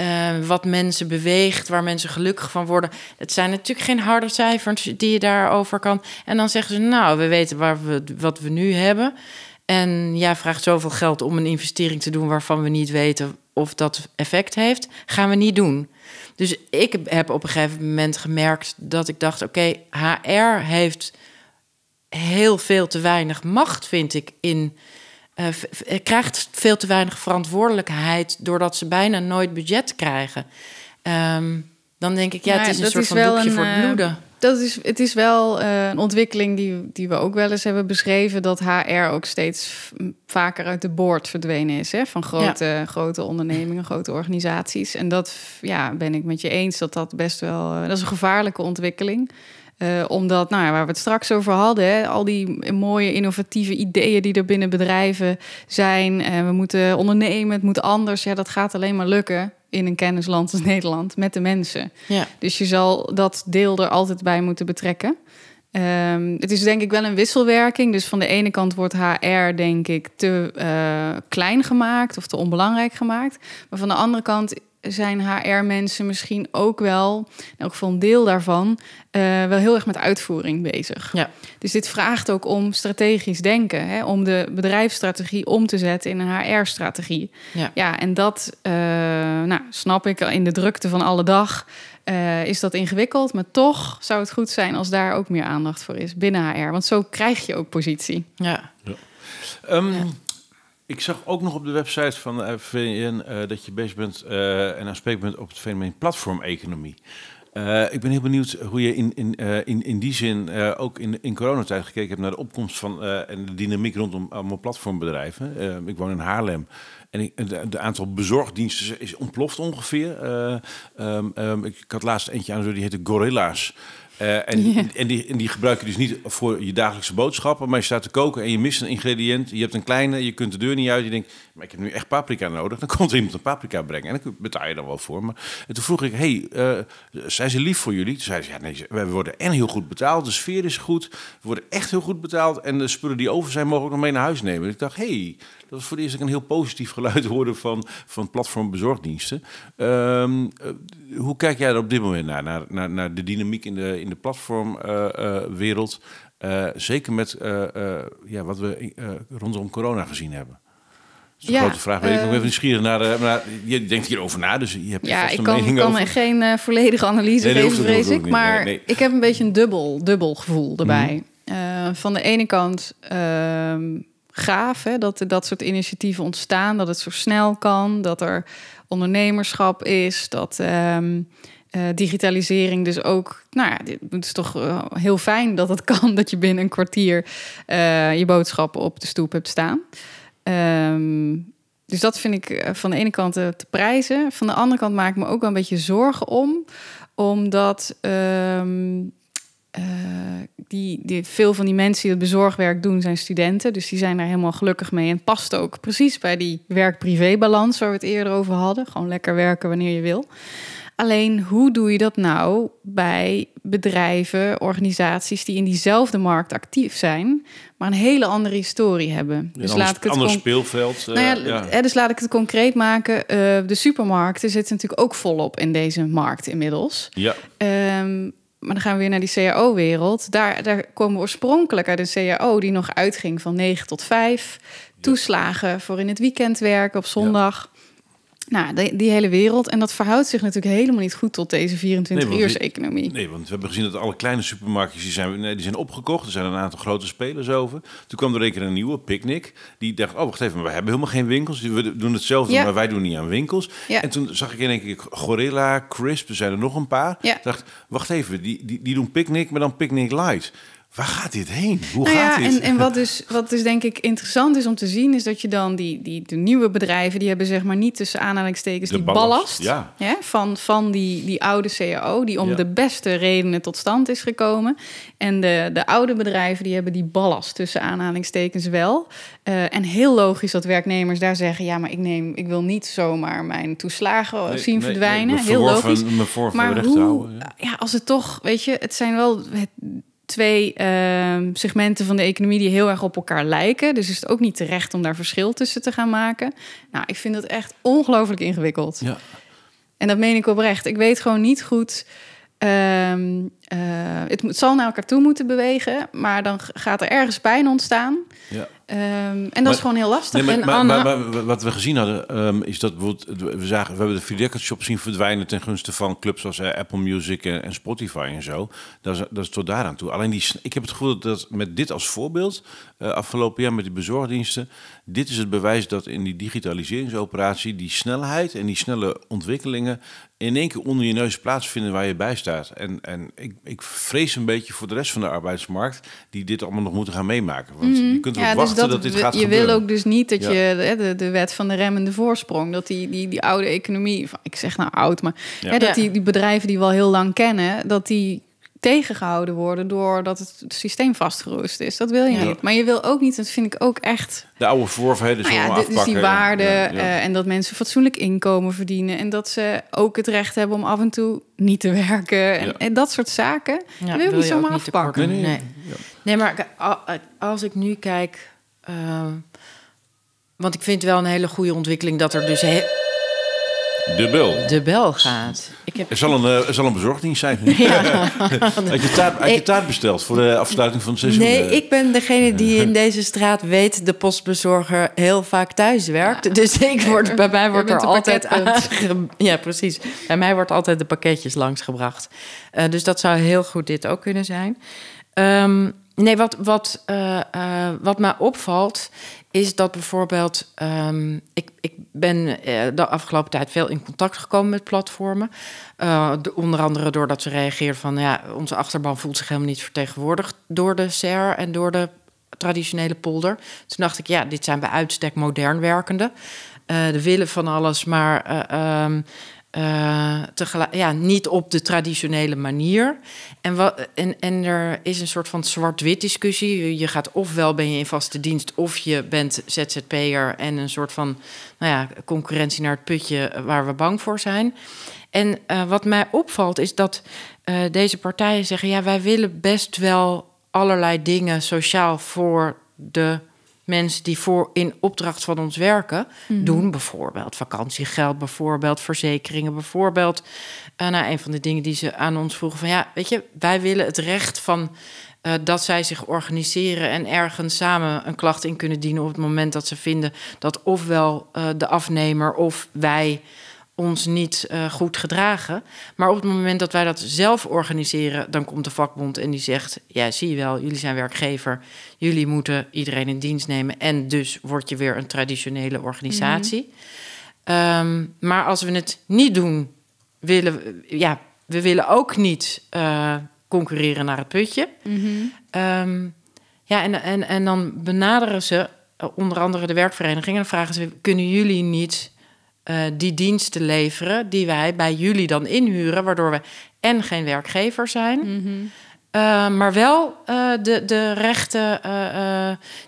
B: uh, wat mensen beweegt, waar mensen gelukkig van worden. Het zijn natuurlijk geen harde cijfers die je daarover kan. En dan zeggen ze, nou, we weten waar we, wat we nu hebben. En ja, vraagt zoveel geld om een investering te doen waarvan we niet weten of dat effect heeft, gaan we niet doen. Dus ik heb op een gegeven moment gemerkt dat ik dacht: oké, HR heeft heel veel te weinig macht, vind ik, in uh, krijgt veel te weinig verantwoordelijkheid doordat ze bijna nooit budget krijgen. Um, dan denk ik, ja, het is een soort van doekje voor het eh, bloeden.
C: Dat is, het is wel uh, een ontwikkeling die, die we ook wel eens hebben beschreven, dat HR ook steeds vaker uit de boord verdwenen is. Hè? Van grote, ja. grote ondernemingen, grote organisaties. En dat ja, ben ik met je eens dat dat best wel. Uh, dat is een gevaarlijke ontwikkeling. Uh, omdat, nou ja, waar we het straks over hadden, hè, al die mooie innovatieve ideeën die er binnen bedrijven zijn. En we moeten ondernemen, het moet anders. Ja, dat gaat alleen maar lukken in een kennisland als Nederland met de mensen. Ja. Dus je zal dat deel er altijd bij moeten betrekken. Ehm, het is denk ik wel een wisselwerking. Dus van de ene kant wordt HR, denk ik, te uh, klein gemaakt of te onbelangrijk gemaakt. Maar van de andere kant zijn HR-mensen misschien ook wel, in elk geval een deel daarvan, uh, wel heel erg met uitvoering bezig. Ja. Dus dit vraagt ook om strategisch denken, hè, om de bedrijfsstrategie om te zetten in een HR-strategie. Ja. ja, en dat uh, nou, snap ik in de drukte van alle dag. Uh, is dat ingewikkeld, maar toch zou het goed zijn als daar ook meer aandacht voor is binnen HR. Want zo krijg je ook positie.
A: Ja. ja. Um, ja. Ik zag ook nog op de website van de VN uh, dat je bezig bent uh, en aanspreekbaar bent op het fenomeen platformeconomie. Uh, ik ben heel benieuwd hoe je in, in, in, in die zin ook in, in coronatijd gekeken hebt naar de opkomst van en de dynamiek rondom allemaal platformbedrijven. ik woon in Haarlem en de, aantal bezorgdiensten is ontploft ongeveer. Um, ik, ik, had laatst eentje aan, die heette Gorilla's. Uh, en, en, die, en die gebruik je dus niet voor je dagelijkse boodschappen, maar je staat te koken en je mist een ingrediënt. Je hebt een kleine, je kunt de deur niet uit. Je denkt, maar ik heb nu echt paprika nodig. Dan komt er iemand een paprika brengen en dan betaal je dan wel voor. Maar en toen vroeg ik, hey, uh, zijn ze lief voor jullie? Toen zei ze, ja, nee, we worden en heel goed betaald. De sfeer is goed. We worden echt heel goed betaald. En de spullen die over zijn, mogen ook nog mee naar huis nemen. ik dacht, hey, dat was voor de eerste een heel positief geluid horen van, van platformbezorgdiensten. Um, hoe kijk jij er op dit moment naar? Naar, naar, naar de dynamiek in de, in de platformwereld? Uh, zeker met ja, wat we rondom corona gezien hebben. Dat is een ja, grote vraag. Weet ik nog even nieuwsgierig naar, naar. Je denkt hierover na, dus je hebt
C: ja, ik kan, kan geen uh, volledige analyse nee, geven, vrees ik. Maar nee, nee. ik heb een beetje een dubbel, dubbel gevoel erbij. Mm. Uh, van de ene kant uh, gaaf hè, dat dat soort initiatieven ontstaan, dat het zo snel kan, dat er ondernemerschap is, dat um, uh, digitalisering dus ook, nou ja, het is toch uh, heel fijn dat het kan dat je binnen een kwartier uh, je boodschappen op de stoep hebt staan. Um, dus dat vind ik van de ene kant te prijzen. Van de andere kant maak ik me ook wel een beetje zorgen om, omdat um, uh, die, die, veel van die mensen die het bezorgwerk doen, zijn studenten. Dus die zijn daar helemaal gelukkig mee. En past ook precies bij die werk-privé-balans waar we het eerder over hadden. Gewoon lekker werken wanneer je wil. Alleen hoe doe je dat nou bij bedrijven, organisaties die in diezelfde markt actief zijn, maar een hele andere historie hebben?
A: dus laat ik het ander speelveld.
C: Uh, nou ja, ja. Dus laat ik het concreet maken. Uh, de supermarkten zitten natuurlijk ook volop in deze markt inmiddels. Ja. Um, maar dan gaan we weer naar die CAO-wereld. Daar, daar komen we oorspronkelijk uit een CAO die nog uitging van 9 tot 5. Toeslagen voor in het weekend werken op zondag. Nou, die, die, hele wereld. En dat verhoudt zich natuurlijk helemaal niet goed tot deze 24-uurs-economie.
A: Nee, want we hebben gezien dat alle kleine supermarktjes die zijn, die zijn opgekocht. Er zijn een aantal grote spelers over. Toen kwam er een nieuwe, Picnic. Die dacht, oh, wacht even, maar we hebben helemaal geen winkels. We doen hetzelfde, ja. maar wij doen niet aan winkels. Ja. En toen zag ik in één keer Gorilla, Crisp, er zijn er nog een paar. Ja. Dacht, wacht even, die, die, die doen Picnic, maar dan Picnic Light. Waar gaat dit heen? Hoe nou gaat
C: ja, dit? En, en wat, dus, wat dus denk ik interessant is om te zien, is dat je dan die, die de nieuwe bedrijven, die hebben zeg maar niet tussen aanhalingstekens die ballast, ja. van, van die, die oude CAO, die om de beste redenen tot stand is gekomen. En de, de oude bedrijven, die hebben die ballast tussen aanhalingstekens wel. Uh, en heel logisch dat werknemers daar zeggen, ja, maar ik neem, ik wil niet zomaar mijn toeslagen nee, zien nee, verdwijnen. Nee, heel logisch. maar hoe, ja, als het toch, weet je, het zijn wel het, twee uh, segmenten van de economie die heel erg op elkaar lijken. Dus is het ook niet terecht om daar verschil tussen te gaan maken. Nou, ik vind dat echt ongelooflijk ingewikkeld. Ja. En dat meen ik oprecht. Ik weet gewoon niet goed. Um, uh, het, het zal naar elkaar toe moeten bewegen, maar dan gaat er ergens pijn ontstaan. Ja. Um, en dat is gewoon heel lastig.
A: Nee,
C: maar,
A: maar, maar, wat we gezien hadden, um, is dat bijvoorbeeld, we, zagen, we hebben de Free Shop zien verdwijnen ten gunste van clubs zoals uh, Apple Music en, en, Spotify en zo. Dat is, dat is tot daaraan toe. Alleen die, ik heb het gevoel dat met dit als voorbeeld, uh, afgelopen jaar met die bezorgdiensten, dit is het bewijs dat in die digitaliseringsoperatie die snelheid en die snelle ontwikkelingen in één keer onder je neus plaatsvinden waar je bij staat. En, en ik, ik vrees een beetje voor de rest van de arbeidsmarkt die dit allemaal nog moeten gaan meemaken. Want mm, je kunt erop ja, dus wachten dat, dat, dit gaat
C: je
A: gebeuren.
C: wil ook dus niet dat je de, de wet van de remmende voorsprong, dat die, die, die oude economie, ik zeg nou oud, maar ja. dat die, die bedrijven die we al heel lang kennen, dat die tegengehouden worden doordat het systeem vastgeroest is. Dat wil je niet. Maar je wil ook niet, dat vind ik ook echt.
A: De oude voorverheden
C: nou ja, Dus die waarde eh, en dat mensen fatsoenlijk inkomen verdienen en dat ze ook het recht hebben om af en toe niet te werken en, en dat soort zaken. Ja, wil je niet zomaar afpakken.
B: Nee, nee. nee. maar als ik nu kijk. Uh, want ik vind wel een hele goede ontwikkeling dat er dus.
A: De bel.
B: De bel gaat.
A: Ik heb... Er, zal een, er zal een bezorgdienst zijn. Ja. had, je taart, had je taart besteld voor de afsluiting van het seizoen?
B: Nee, ik ben degene die in deze straat weet... de postbezorger heel vaak thuis werkt. Dus ik word, bij mij wordt er altijd... Ja, precies. Bij mij wordt altijd de pakketjes langsgebracht. Uh, dus dat zou heel goed dit ook kunnen zijn. Um, nee, wat, wat, uh, wat mij opvalt is dat bijvoorbeeld, um, ik, ik ben uh, de afgelopen tijd veel in contact gekomen met platformen. De, onder andere doordat ze reageerden van, ja, onze achterban voelt zich helemaal niet vertegenwoordigd door de SER en door de traditionele polder. Toen dacht ik, ja, dit zijn bij uitstek modern werkende. Uh, de willen van alles, maar um, tegelijk, ja, niet op de traditionele manier. En, wat, en, en er is een soort van zwart-wit discussie. Je gaat ofwel ben je in vaste dienst, of je bent ZZP'er en een soort van nou ja, concurrentie naar het putje waar we bang voor zijn. En uh, wat mij opvalt is dat deze partijen zeggen: ja, wij willen best wel allerlei dingen sociaal voor de mensen die voor in opdracht van ons werken mm. doen. Bijvoorbeeld vakantiegeld, bijvoorbeeld verzekeringen, bijvoorbeeld. Uh, nou, een van de dingen die ze aan ons vroegen van ja, weet je, wij willen het recht van uh, dat zij zich organiseren en ergens samen een klacht in kunnen dienen op het moment dat ze vinden dat ofwel uh, de afnemer of wij ons niet uh, goed gedragen. Maar op het moment dat wij dat zelf organiseren, dan komt de vakbond en die zegt: Ja, zie je wel, jullie zijn werkgever, jullie moeten iedereen in dienst nemen. En dus word je weer een traditionele organisatie. Mm -hmm. um, maar als we het niet doen, willen we, ja, we willen ook niet uh, concurreren naar het putje. Mm -hmm. um, ja, en, en, en dan benaderen ze uh, onder andere de werkvereniging en dan vragen ze: kunnen jullie niet uh, die diensten leveren die wij bij jullie dan inhuren, waardoor we en geen werkgever zijn, mm -hmm. uh, maar wel uh, de, de rechten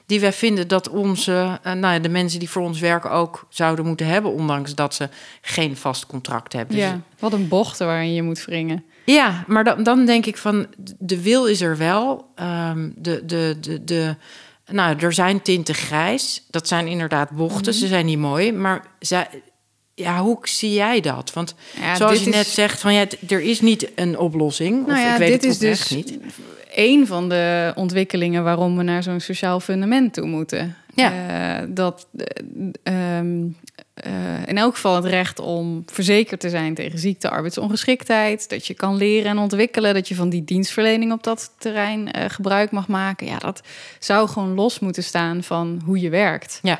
B: die wij vinden dat onze, nou ja, de mensen die voor ons werken ook zouden moeten hebben, ondanks dat ze geen vast contract hebben.
C: Ja, dus, wat een bocht waarin je moet wringen.
B: Ja, maar dan, dan denk ik van de wil is er wel. Um, de, de, de, de, nou, er zijn tinten grijs. Dat zijn inderdaad bochten. Mm -hmm. Ze zijn niet mooi, maar zij, ja, hoe zie jij dat? Want ja, zoals je net zegt, van ja, er is niet een oplossing.
C: Nou
B: ja,
C: of ik weet dit het is dus niet. een van de ontwikkelingen waarom we naar zo'n sociaal fundament toe moeten. Ja. Uh, dat uh, um, uh, in elk geval het recht om verzekerd te zijn tegen ziekte, arbeidsongeschiktheid. Dat je kan leren en ontwikkelen. Dat je van die dienstverlening op dat terrein gebruik mag maken. Ja, dat zou gewoon los moeten staan van hoe je werkt. Ja.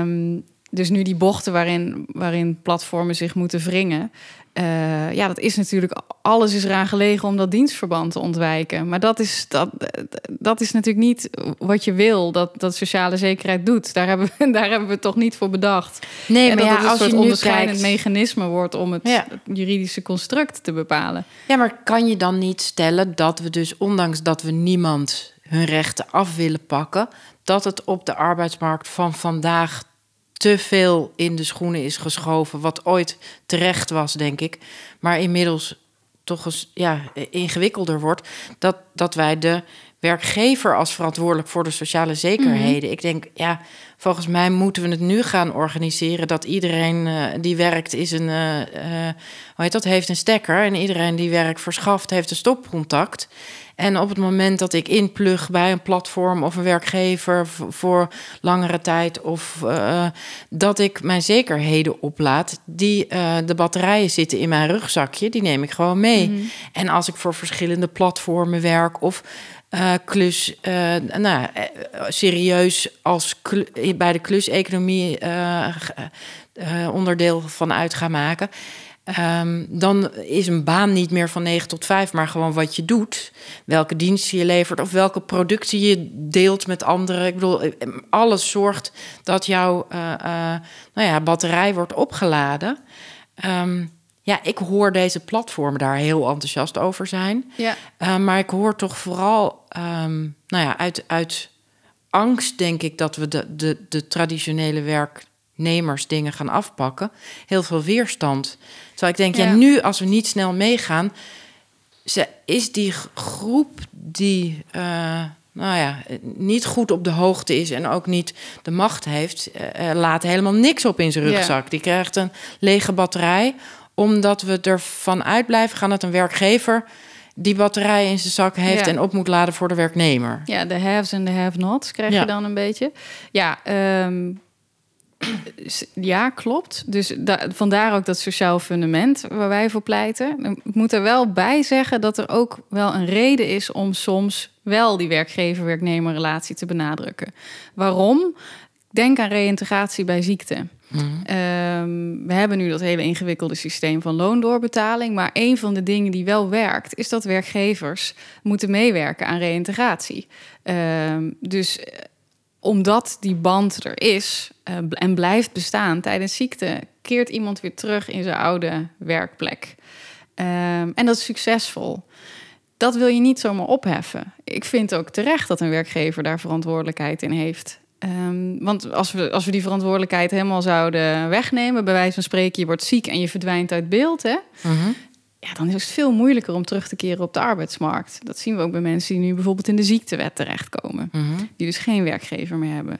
C: Um, dus nu die bochten waarin, waarin platformen zich moeten wringen. Uh, ja, dat is natuurlijk, alles is eraan gelegen om dat dienstverband te ontwijken. Maar dat is, dat, dat is natuurlijk niet wat je wil, dat, dat sociale zekerheid doet. Daar hebben, we, daar hebben we het toch niet voor bedacht. Nee, en maar dat ja, het een als soort je onderscheidend kijkt... mechanisme wordt om het ja. juridische construct te bepalen.
B: Ja, maar kan je dan niet stellen dat we dus, ondanks dat we niemand hun rechten af willen pakken, dat het op de arbeidsmarkt van vandaag te veel in de schoenen is geschoven. Wat ooit terecht was, denk ik. Maar inmiddels toch eens ja, ingewikkelder wordt. Dat, dat wij de werkgever als verantwoordelijk voor de sociale zekerheden. Mm Ik denk, ja, volgens mij moeten we het nu gaan organiseren dat iedereen uh, die werkt is een, uh, uh, hoe heet dat, heeft een stekker en iedereen die werk verschaft heeft een stopcontact. En op het moment dat ik inplug bij een platform of een werkgever voor langere tijd, of uh, dat ik mijn zekerheden oplaat, die uh, de batterijen zitten in mijn rugzakje, die neem ik gewoon mee. Mm -hmm. En als ik voor verschillende platformen werk of uh, klus, nou, serieus als bij de kluseconomie onderdeel van uit ga maken Um, dan is een baan niet meer van 9 tot 5, maar gewoon wat je doet. Welke diensten je levert of welke producten je deelt met anderen. Ik bedoel, eh, alles zorgt dat jouw uh, uh, nou ja, batterij wordt opgeladen. Um, ja, ik hoor deze platformen daar heel enthousiast over zijn.
C: Ja.
B: Uh, maar ik hoor toch vooral, um, nou ja, uit, uit angst denk ik dat we de, de, de traditionele werknemers dingen gaan afpakken. Heel veel weerstand. Terwijl ik denk, ja, ja nu als we niet snel meegaan, is die groep die. Uh, nou ja, niet goed op de hoogte is en ook niet de macht heeft, uh, laat helemaal niks op in zijn rugzak. Die krijgt een lege batterij, omdat we ervan uit blijven gaan dat een werkgever die batterij in zijn zak heeft en op moet laden voor de werknemer.
C: Ja, de haves en de have-nots krijg je dan een beetje. Ja, um, ja, klopt. Dus vandaar ook dat sociaal fundament waar wij voor pleiten. Ik moet er wel bij zeggen dat er ook wel een reden is om soms wel die werkgever-werknemer-relatie te benadrukken. Waarom? Denk aan reïntegratie bij ziekte. Mhm. Ehm, we hebben nu dat hele ingewikkelde systeem van loondoorbetaling. Maar een van de dingen die wel werkt, is dat werkgevers moeten meewerken aan reïntegratie. Um, dus omdat die band er is uh, en blijft bestaan tijdens ziekte, keert iemand weer terug in zijn oude werkplek. Um, en dat is succesvol. Dat wil je niet zomaar opheffen. Ik vind ook terecht dat een werkgever daar verantwoordelijkheid in heeft. Um, want als we, als we die verantwoordelijkheid helemaal zouden wegnemen, bij wijze van spreken, je wordt ziek en je verdwijnt uit beeld, hè, mhm. Ja, dan is het veel moeilijker om terug te keren op de arbeidsmarkt. Dat zien we ook bij mensen die nu bijvoorbeeld in de ziektewet terechtkomen, mhm. die dus geen werkgever meer hebben.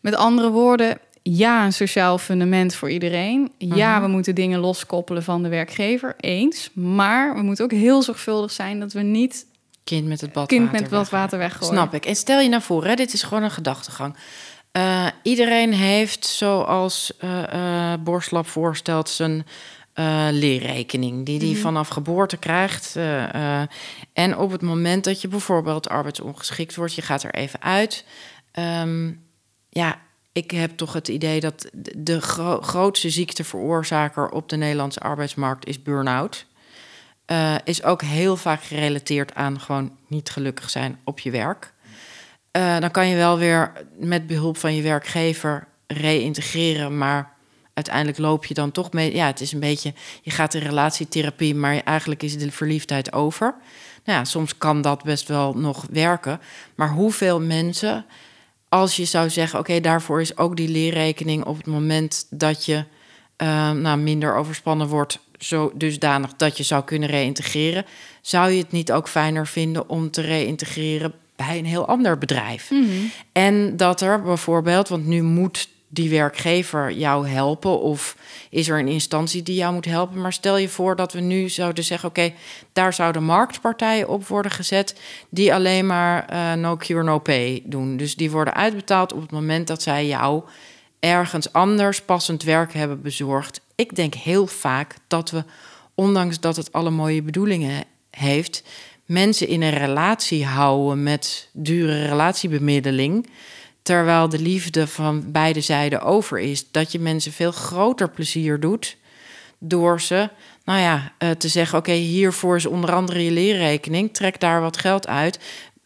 C: Met andere woorden, ja, een sociaal fundament voor iedereen. Ja, mhm. we moeten dingen loskoppelen van de werkgever, eens. Maar we moeten ook heel zorgvuldig zijn dat we niet
B: kind met het
C: badwater, kind met het water weggooien.
B: Snap ik. En stel je nou voor, hè, dit is gewoon een gedachtegang. Uh, iedereen heeft, zoals uh, uh, Borslap voorstelt, zijn uh, leerrekening die die mhm. vanaf geboorte krijgt. Uh, uh, en op het moment dat je bijvoorbeeld arbeidsongeschikt wordt, je gaat er even uit. Um, ja, ik heb toch het idee dat de gro grootste ziekteveroorzaker op de Nederlandse arbeidsmarkt is burn-out. is ook heel vaak gerelateerd aan gewoon niet gelukkig zijn op je werk. dan kan je wel weer met behulp van je werkgever reïntegreren, maar uiteindelijk loop je dan toch mee. Ja, het is een beetje, je gaat in relatietherapie, maar eigenlijk is de verliefdheid over. Nou ja, soms kan dat best wel nog werken. Maar hoeveel mensen, als je zou zeggen, oké, daarvoor is ook die leerrekening op het moment dat je uh, nou, minder overspannen wordt, zo dusdanig dat je zou kunnen reïntegreren, zou je het niet ook fijner vinden om te reïntegreren bij een heel ander bedrijf? Mhm. En dat er bijvoorbeeld, want nu moet die werkgever jou helpen? Of is er een instantie die jou moet helpen? Maar stel je voor dat we nu zouden zeggen: oké, daar zouden marktpartijen op worden gezet die alleen maar uh, no cure, no pay doen. Dus die worden uitbetaald op het moment dat zij jou ergens anders passend werk hebben bezorgd. Ik denk heel vaak dat we, ondanks dat het alle mooie bedoelingen heeft, mensen in een relatie houden met dure relatiebemiddeling terwijl de liefde van beide zijden over is, dat je mensen veel groter plezier doet door ze, nou ja, uh, te zeggen: oké, hiervoor is onder andere je leerrekening, trek daar wat geld uit.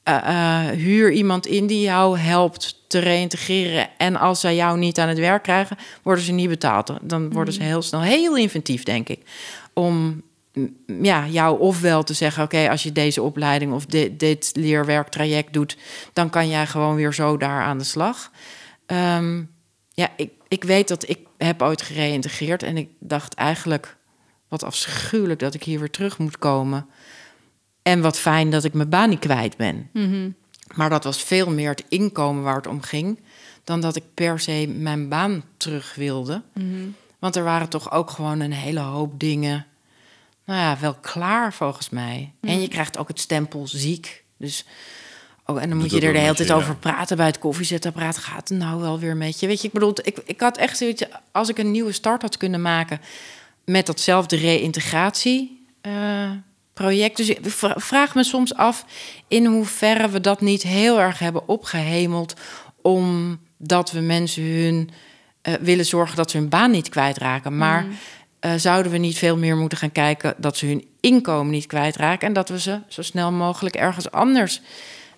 B: Uh, uh, huur iemand in die jou helpt te reïntegreren. En als zij jou niet aan het werk krijgen, worden ze niet betaald. Dan worden ze mm. heel snel heel inventief, denk ik. Om ja, jou ofwel te zeggen: Oké, als je deze opleiding of dit, dit leerwerktraject doet, dan kan jij gewoon weer zo daar aan de slag. Um, ja, ik, ik weet dat ik heb ooit gereïntegreerd en ik dacht eigenlijk: wat afschuwelijk dat ik hier weer terug moet komen. En wat fijn dat ik mijn baan niet kwijt ben. Mm Maar dat was veel meer het inkomen waar het om ging, dan dat ik per se mijn baan terug wilde. Mm Want er waren toch ook gewoon een hele hoop dingen nou ja, wel klaar volgens mij. En je krijgt ook het stempel ziek. Dus, oh, en dan moet je er de hele tijd over praten bij het koffiezetapparaat. Gaat het nou wel weer met je? Weet je, ik bedoel, ik, ik had echt zoiets... Als ik een nieuwe start had kunnen maken met datzelfde reïntegratie... Uh, project. Dus ik vraag me soms af in hoeverre we dat niet heel erg hebben opgehemeld, omdat we mensen hun uh, willen zorgen dat ze hun baan niet kwijtraken. Maar mm. Uh, zouden we niet veel meer moeten gaan kijken dat ze hun inkomen niet kwijtraken en dat we ze zo snel mogelijk ergens anders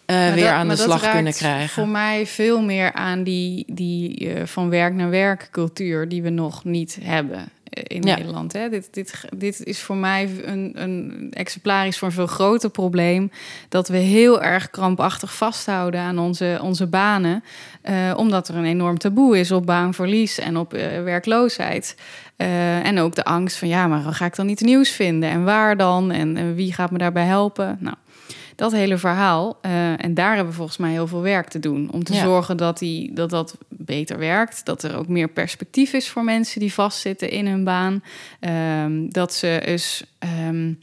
B: uh, weer aan de slag kunnen krijgen?
C: Voor mij veel meer aan die, die uh, van werk naar werk cultuur die we nog niet hebben. In Nederland. Hè? Dit, dit, dit is voor mij een, een exemplarisch voor een veel groter probleem. Dat we heel erg krampachtig vasthouden aan onze, onze banen. Uh, omdat er een enorm taboe is op baanverlies en op uh, werkloosheid. Uh, en ook de angst van ja, maar ga ik dan niet nieuws vinden? En waar dan? En, en wie gaat me daarbij helpen? Nou, dat hele verhaal. Uh, en daar hebben we volgens mij heel veel werk te doen. Om te zorgen dat, die, dat dat beter werkt. Dat er ook meer perspectief is voor mensen die vastzitten in hun baan. Um, dat ze dus um,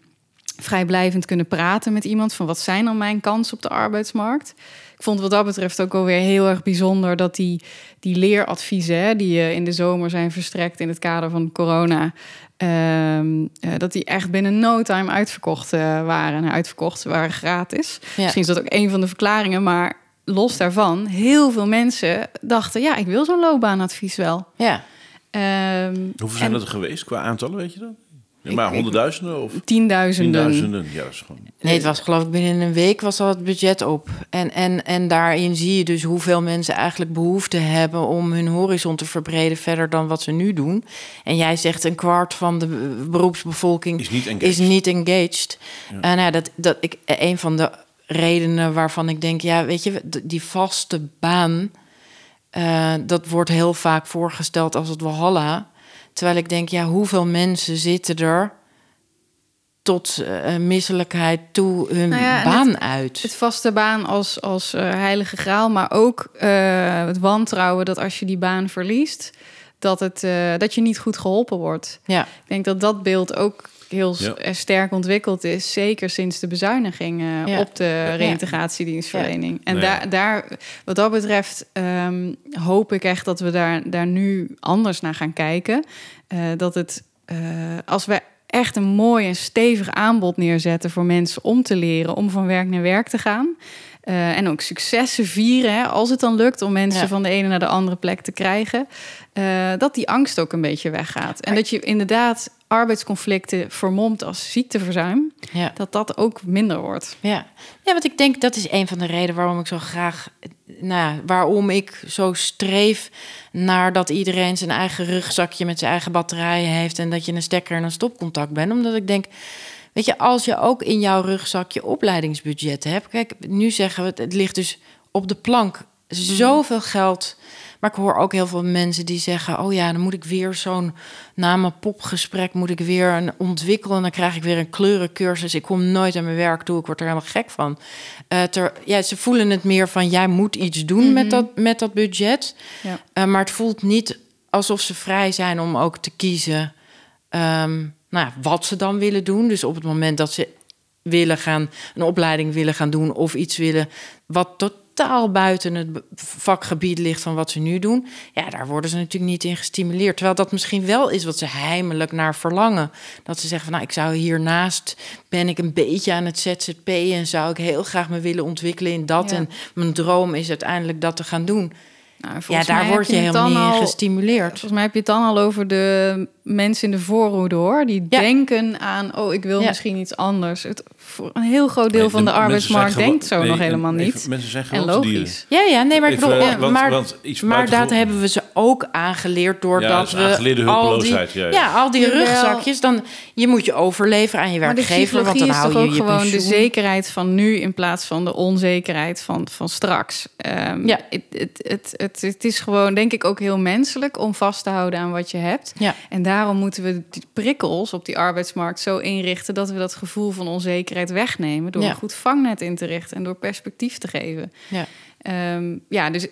C: vrijblijvend kunnen praten met iemand van wat zijn dan mijn kansen op de arbeidsmarkt. Ik vond wat dat betreft ook alweer heel erg bijzonder dat die, die leeradviezen hè, die uh, in de zomer zijn verstrekt in het kader van corona, Um, uh, dat die echt binnen no time uitverkocht uh, waren. En uitverkocht waren gratis. Ja. Misschien is dat ook een van de verklaringen, maar los daarvan, heel veel mensen dachten: ja, ik wil zo'n loopbaanadvies wel.
B: Ja.
A: Um, Hoeveel zijn en, dat er geweest qua aantallen, weet je dat? Ja, maar honderdduizenden of?
C: Tienduizenden.
A: Tienduizenden, ja, dat is gewoon...
B: Nee, het was geloof ik binnen een week was al het budget op. En, en, en daarin zie je dus hoeveel mensen eigenlijk behoefte hebben... om hun horizon te verbreden verder dan wat ze nu doen. En jij zegt een kwart van de beroepsbevolking
A: is niet engaged.
B: Is niet engaged. Ja. En nou, dat, dat, ik, een van de redenen waarvan ik denk... ja, weet je, die vaste baan... Uh, dat wordt heel vaak voorgesteld als het Walhalla... Terwijl ik denk, ja, hoeveel mensen zitten er tot uh, misselijkheid toe hun nou ja, baan
C: het,
B: uit?
C: Het vaste baan als, als uh, heilige graal, maar ook uh, het wantrouwen dat als je die baan verliest, dat, het, dat je niet goed geholpen wordt.
B: Ja.
C: Ik denk dat dat beeld ook heel ja. sterk ontwikkeld is, zeker sinds de bezuiniging ja. op de reïntegratiedienstverlening. En daar, daar, wat dat betreft, um, hoop ik echt dat we daar, daar nu anders naar gaan kijken. Uh, dat het, uh, als we echt een mooi en stevig aanbod neerzetten voor mensen om te leren, om van werk naar werk te gaan. Uh, en ook successen vieren, hè, als het dan lukt om mensen ja. van de ene naar de andere plek te krijgen. Uh, dat die angst ook een beetje weggaat. En dat je inderdaad arbeidsconflicten vermomt als ziekteverzuim,
B: ja.
C: dat dat ook minder wordt.
B: Ja. ja, want ik denk dat is een van de redenen waarom ik zo graag, nou, waarom ik zo streef naar dat iedereen zijn eigen rugzakje met zijn eigen batterijen heeft en dat je een stekker en een stopcontact bent, omdat ik denk. Weet je, als je ook in jouw rugzakje opleidingsbudget hebt. Kijk, nu zeggen we het, ligt dus op de plank zoveel geld. Maar ik hoor ook heel veel mensen die zeggen: Oh ja, dan moet ik weer zo'n na mijn popgesprek moet ik weer een ontwikkelen. En dan krijg ik weer een kleurencursus. Ik kom nooit aan mijn werk toe. Ik word er helemaal gek van. Uh, ter, ja, ze voelen het meer van: jij moet iets doen met, dat, met dat budget.
C: Ja.
B: Uh, maar het voelt niet alsof ze vrij zijn om ook te kiezen. Um, nou, wat ze dan willen doen. Dus op het moment dat ze willen gaan, een opleiding willen gaan doen of iets willen wat totaal buiten het vakgebied ligt van wat ze nu doen, ja, daar worden ze natuurlijk niet in gestimuleerd. Terwijl dat misschien wel is wat ze heimelijk naar verlangen. Dat ze zeggen van, nou, ik zou hiernaast ben ik een beetje aan het ZZP en zou ik heel graag me willen ontwikkelen in dat. Ja. En mijn droom is uiteindelijk dat te gaan doen.
C: Nou,
B: ja, daar word je, je helemaal niet
C: al,
B: gestimuleerd.
C: Volgens mij heb je het dan al over de mensen in de voorhoede hoor. Die ja. denken aan, oh, ik wil ja. misschien iets anders. Het, voor een heel groot deel nee, van de, de arbeidsmarkt denkt zo
A: nee,
C: nog helemaal
A: even,
C: niet.
A: Mensen zijn
C: en logisch.
B: Ja, ja, nee, maar ik bedoel,
A: even, want,
B: maar,
A: want iets
B: maar dat hebben we ze ook aangeleerd doordat we al die, ja, al die rugzakjes, dan je moet je overleveren aan je werkgever, want dan
C: is
B: hou
C: toch
B: je
C: ook
B: je
C: gewoon
B: pensioen.
C: de zekerheid van nu in plaats van de onzekerheid van, van straks. Um,
B: ja.
C: Het, het, het, het, het is gewoon, denk ik, ook heel menselijk om vast te houden aan wat je hebt.
B: Ja.
C: En daarom moeten we die prikkels op die arbeidsmarkt zo inrichten dat we dat gevoel van onzekerheid wegnemen door
B: Ja.
C: een goed vangnet in te richten en door perspectief te geven.
B: Ja.
C: Ehm, ja, dus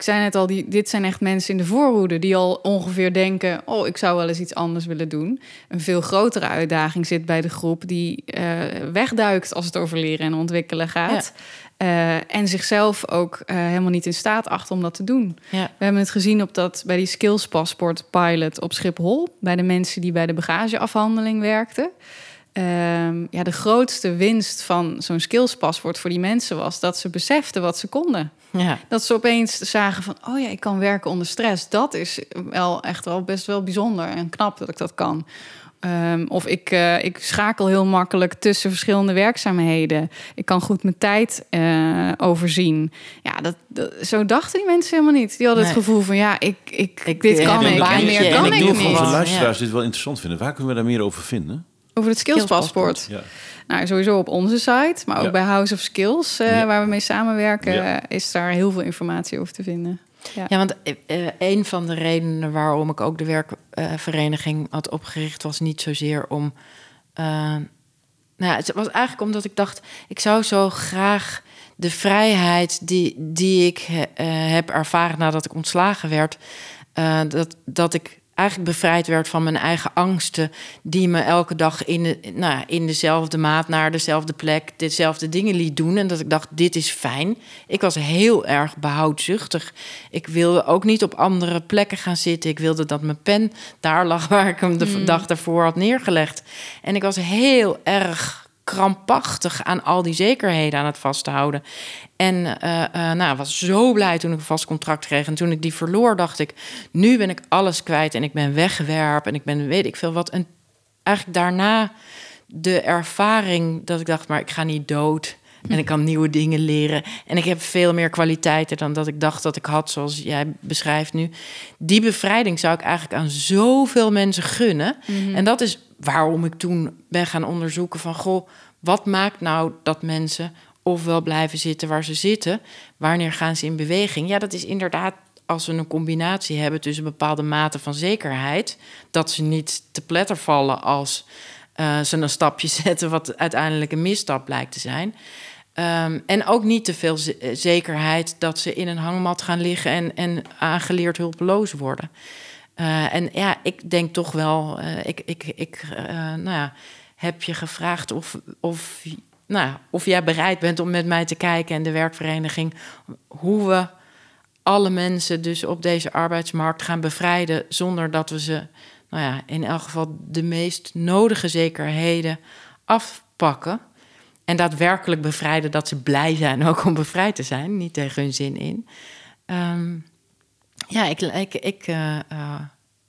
C: ik zei net al, die, dit zijn echt mensen in de voorhoede die al ongeveer denken: Oh, ik zou wel eens iets anders willen doen. Een veel grotere uitdaging zit bij de groep die eh, wegduikt als het over leren en ontwikkelen gaat. Uh, en zichzelf ook uh, helemaal niet in staat acht om dat te doen.
B: Ja.
C: We hebben het gezien op dat, bij die skills passport pilot op Schiphol. Bij de mensen die bij de bagageafhandeling werkten. Um, ja, de grootste winst van zo'n skillspaspoort voor die mensen was dat ze beseften wat ze konden.
B: Ja.
C: Dat ze opeens zagen van, oh ja, ik kan werken onder stress. Dat is wel echt wel best wel bijzonder en knap dat ik dat kan. Ehm, of ik, uh, ik schakel heel makkelijk tussen verschillende werkzaamheden. Ik kan goed mijn tijd uh, overzien. Ja, dat, dat, zo dachten die mensen helemaal niet. Die hadden het gevoel van ja, ik, ik, ik dit kan ik. En meer kan ik, ik niet.
A: Onze luisteraars ja. dit wel interessant vinden. Waar kunnen we daar meer over vinden?
C: Over het skillspaspoort. Ja. Nou, sowieso op onze site, maar ook bij House of Skills, uh, waar we mee samenwerken, is daar heel veel informatie over te vinden.
B: Ja, ja want uh, een van de redenen waarom ik ook de werkvereniging had opgericht, was niet zozeer om. Uh, nou, het was eigenlijk omdat ik dacht, ik zou zo graag de vrijheid die, die ik heb ervaren nadat ik ontslagen werd, dat, dat ik eigenlijk bevrijd werd van mijn eigen angsten, die me elke dag in, de, nou, in dezelfde maat naar dezelfde plek dezelfde dingen liet doen. En dat ik dacht, dit is fijn. Ik was heel erg behoudzuchtig. Ik wilde ook niet op andere plekken gaan zitten. Ik wilde dat mijn pen daar lag waar ik hem de mm. dag daarvoor had neergelegd. En ik was heel erg krampachtig aan al die zekerheden aan het vasthouden. En uh, uh, nou, was zo blij toen ik een vast contract kreeg. En toen ik die verloor, dacht ik: nu ben ik alles kwijt en ik ben weggewerpen en ik ben weet ik veel wat. En eigenlijk daarna de ervaring dat ik dacht: maar ik ga niet dood. En ik kan nieuwe dingen leren. En ik heb veel meer kwaliteiten dan dat ik dacht dat ik had, zoals jij beschrijft nu. Die bevrijding zou ik eigenlijk aan zoveel mensen gunnen. Mhm. En dat is waarom ik toen ben gaan onderzoeken van... goh, wat maakt nou dat mensen ofwel blijven zitten waar ze zitten... wanneer gaan ze in beweging? Ja, dat is inderdaad als we een combinatie hebben tussen bepaalde mate van zekerheid... dat ze niet te pletter vallen als uh, ze een stapje zetten... wat uiteindelijk een misstap blijkt te zijn... Um, en ook niet te veel zekerheid dat ze in een hangmat gaan liggen en, en aangeleerd hulpeloos worden. Uh, en ja, ik denk toch wel, ik, ik, ik nou ja, heb je gevraagd of, of, nou, of jij bereid bent om met mij te kijken en de werkvereniging, hoe we alle mensen dus op deze arbeidsmarkt gaan bevrijden zonder dat we ze, nou ja, in elk geval de meest nodige zekerheden afpakken. En daadwerkelijk bevrijden dat ze blij zijn ook om bevrijd te zijn, niet tegen hun zin in. Um, ja, ik, ik, ik, uh, uh,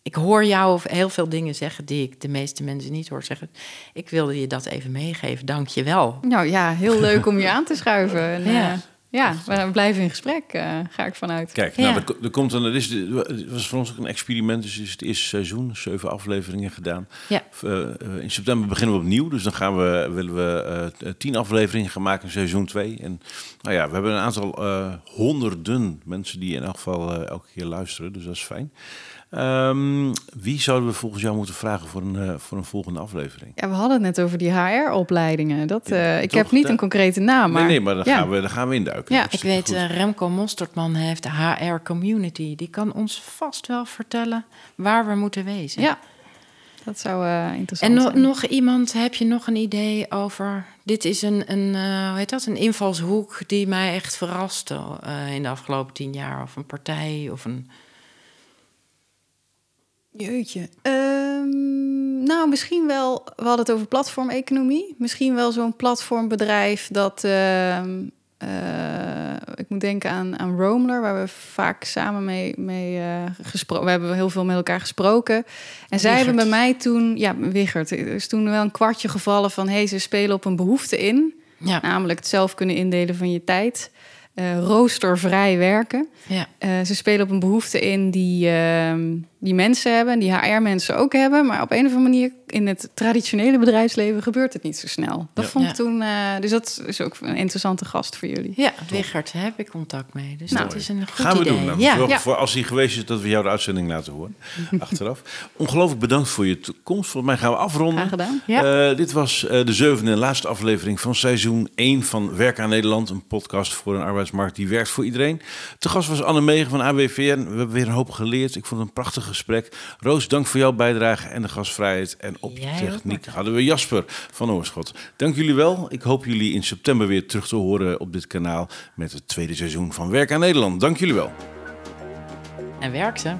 B: ik hoor jou heel veel dingen zeggen die ik de meeste mensen niet hoor zeggen. Ik wilde je dat even meegeven. Dank je wel.
C: Nou ja, heel leuk om je aan te schuiven. En, ja. Uh, ja, we blijven in gesprek, uh, ga ik vanuit.
A: Kijk, nou, er, er, komt een, er is, het was voor ons ook een experiment. Dus het is het eerste seizoen, zeven afleveringen gedaan. Ja. Uh, in september beginnen we opnieuw. Dus dan gaan we, willen we uh, tien afleveringen gaan maken in seizoen 2. En nou ja, we hebben een aantal honderden mensen die in elk geval elke keer luisteren. Dus dat is fijn. Um, wie zouden we volgens jou moeten vragen voor een, uh, voor een volgende aflevering?
C: Ja, we hadden het net over die HR-opleidingen. Dat, ja, uh, ik heb niet een concrete naam, maar...
A: Nee, nee maar dan, ja. gaan, we, dan gaan we induiken.
B: Ja, ik weet, uh, Remco Mostertman heeft de HR-community. Die kan ons vast wel vertellen waar we moeten wezen.
C: Ja, dat zou interessant
B: en
C: zijn.
B: En nog iemand, heb je nog een idee over... Dit is een, een, hoe heet dat, een invalshoek die mij echt verraste in de afgelopen tien jaar. Of een partij of een
C: Jeetje. Um, nou, misschien wel. We hadden het over platformeconomie. Misschien wel zo'n platformbedrijf dat. Uh, uh, ik moet denken aan, aan Roamler, waar we vaak samen mee, mee uh, gesproken. We hebben heel veel met elkaar gesproken. En Wiggert. zij hebben bij mij toen. Ja, Wiggert. Er is toen wel een kwartje gevallen van. hé, hey, ze spelen op een behoefte in. Ja. Namelijk het zelf kunnen indelen van je tijd uh, roostervrij werken. Ja. Ze spelen op een behoefte in die, uh, die mensen hebben, die HR-mensen ook hebben. Maar op een of andere manier in het traditionele bedrijfsleven gebeurt het niet zo snel. Dat ja. vond ik toen. Uh, dus dat is ook een interessante gast voor jullie.
B: Ja, Wichert heb ik contact mee. Dus nou, dat is een goed
A: Gaan we
B: idee.
A: doen. Nou, ja. Voor, als hij geweest is, dat we jou de uitzending laten horen. achteraf. Ongelooflijk bedankt voor je komst. Volgens mij gaan we afronden.
C: Graag gedaan. Ja.
A: dit was de zevende en laatste aflevering van seizoen 1 van Werk aan Nederland. Een podcast voor een arbeidsmarkt die werkt voor iedereen. Te gast was Anne Megen van ABVN. We hebben weer een hoop geleerd. Ik vond het een prachtig gesprek. Roos, dank voor jouw bijdrage en de gastvrijheid. En op techniek hadden we Jasper van Oorschot. Dank jullie wel. Ik hoop jullie in september weer terug te horen op dit kanaal met het tweede seizoen van Werk aan Nederland. Dank jullie wel.
B: En werk ze.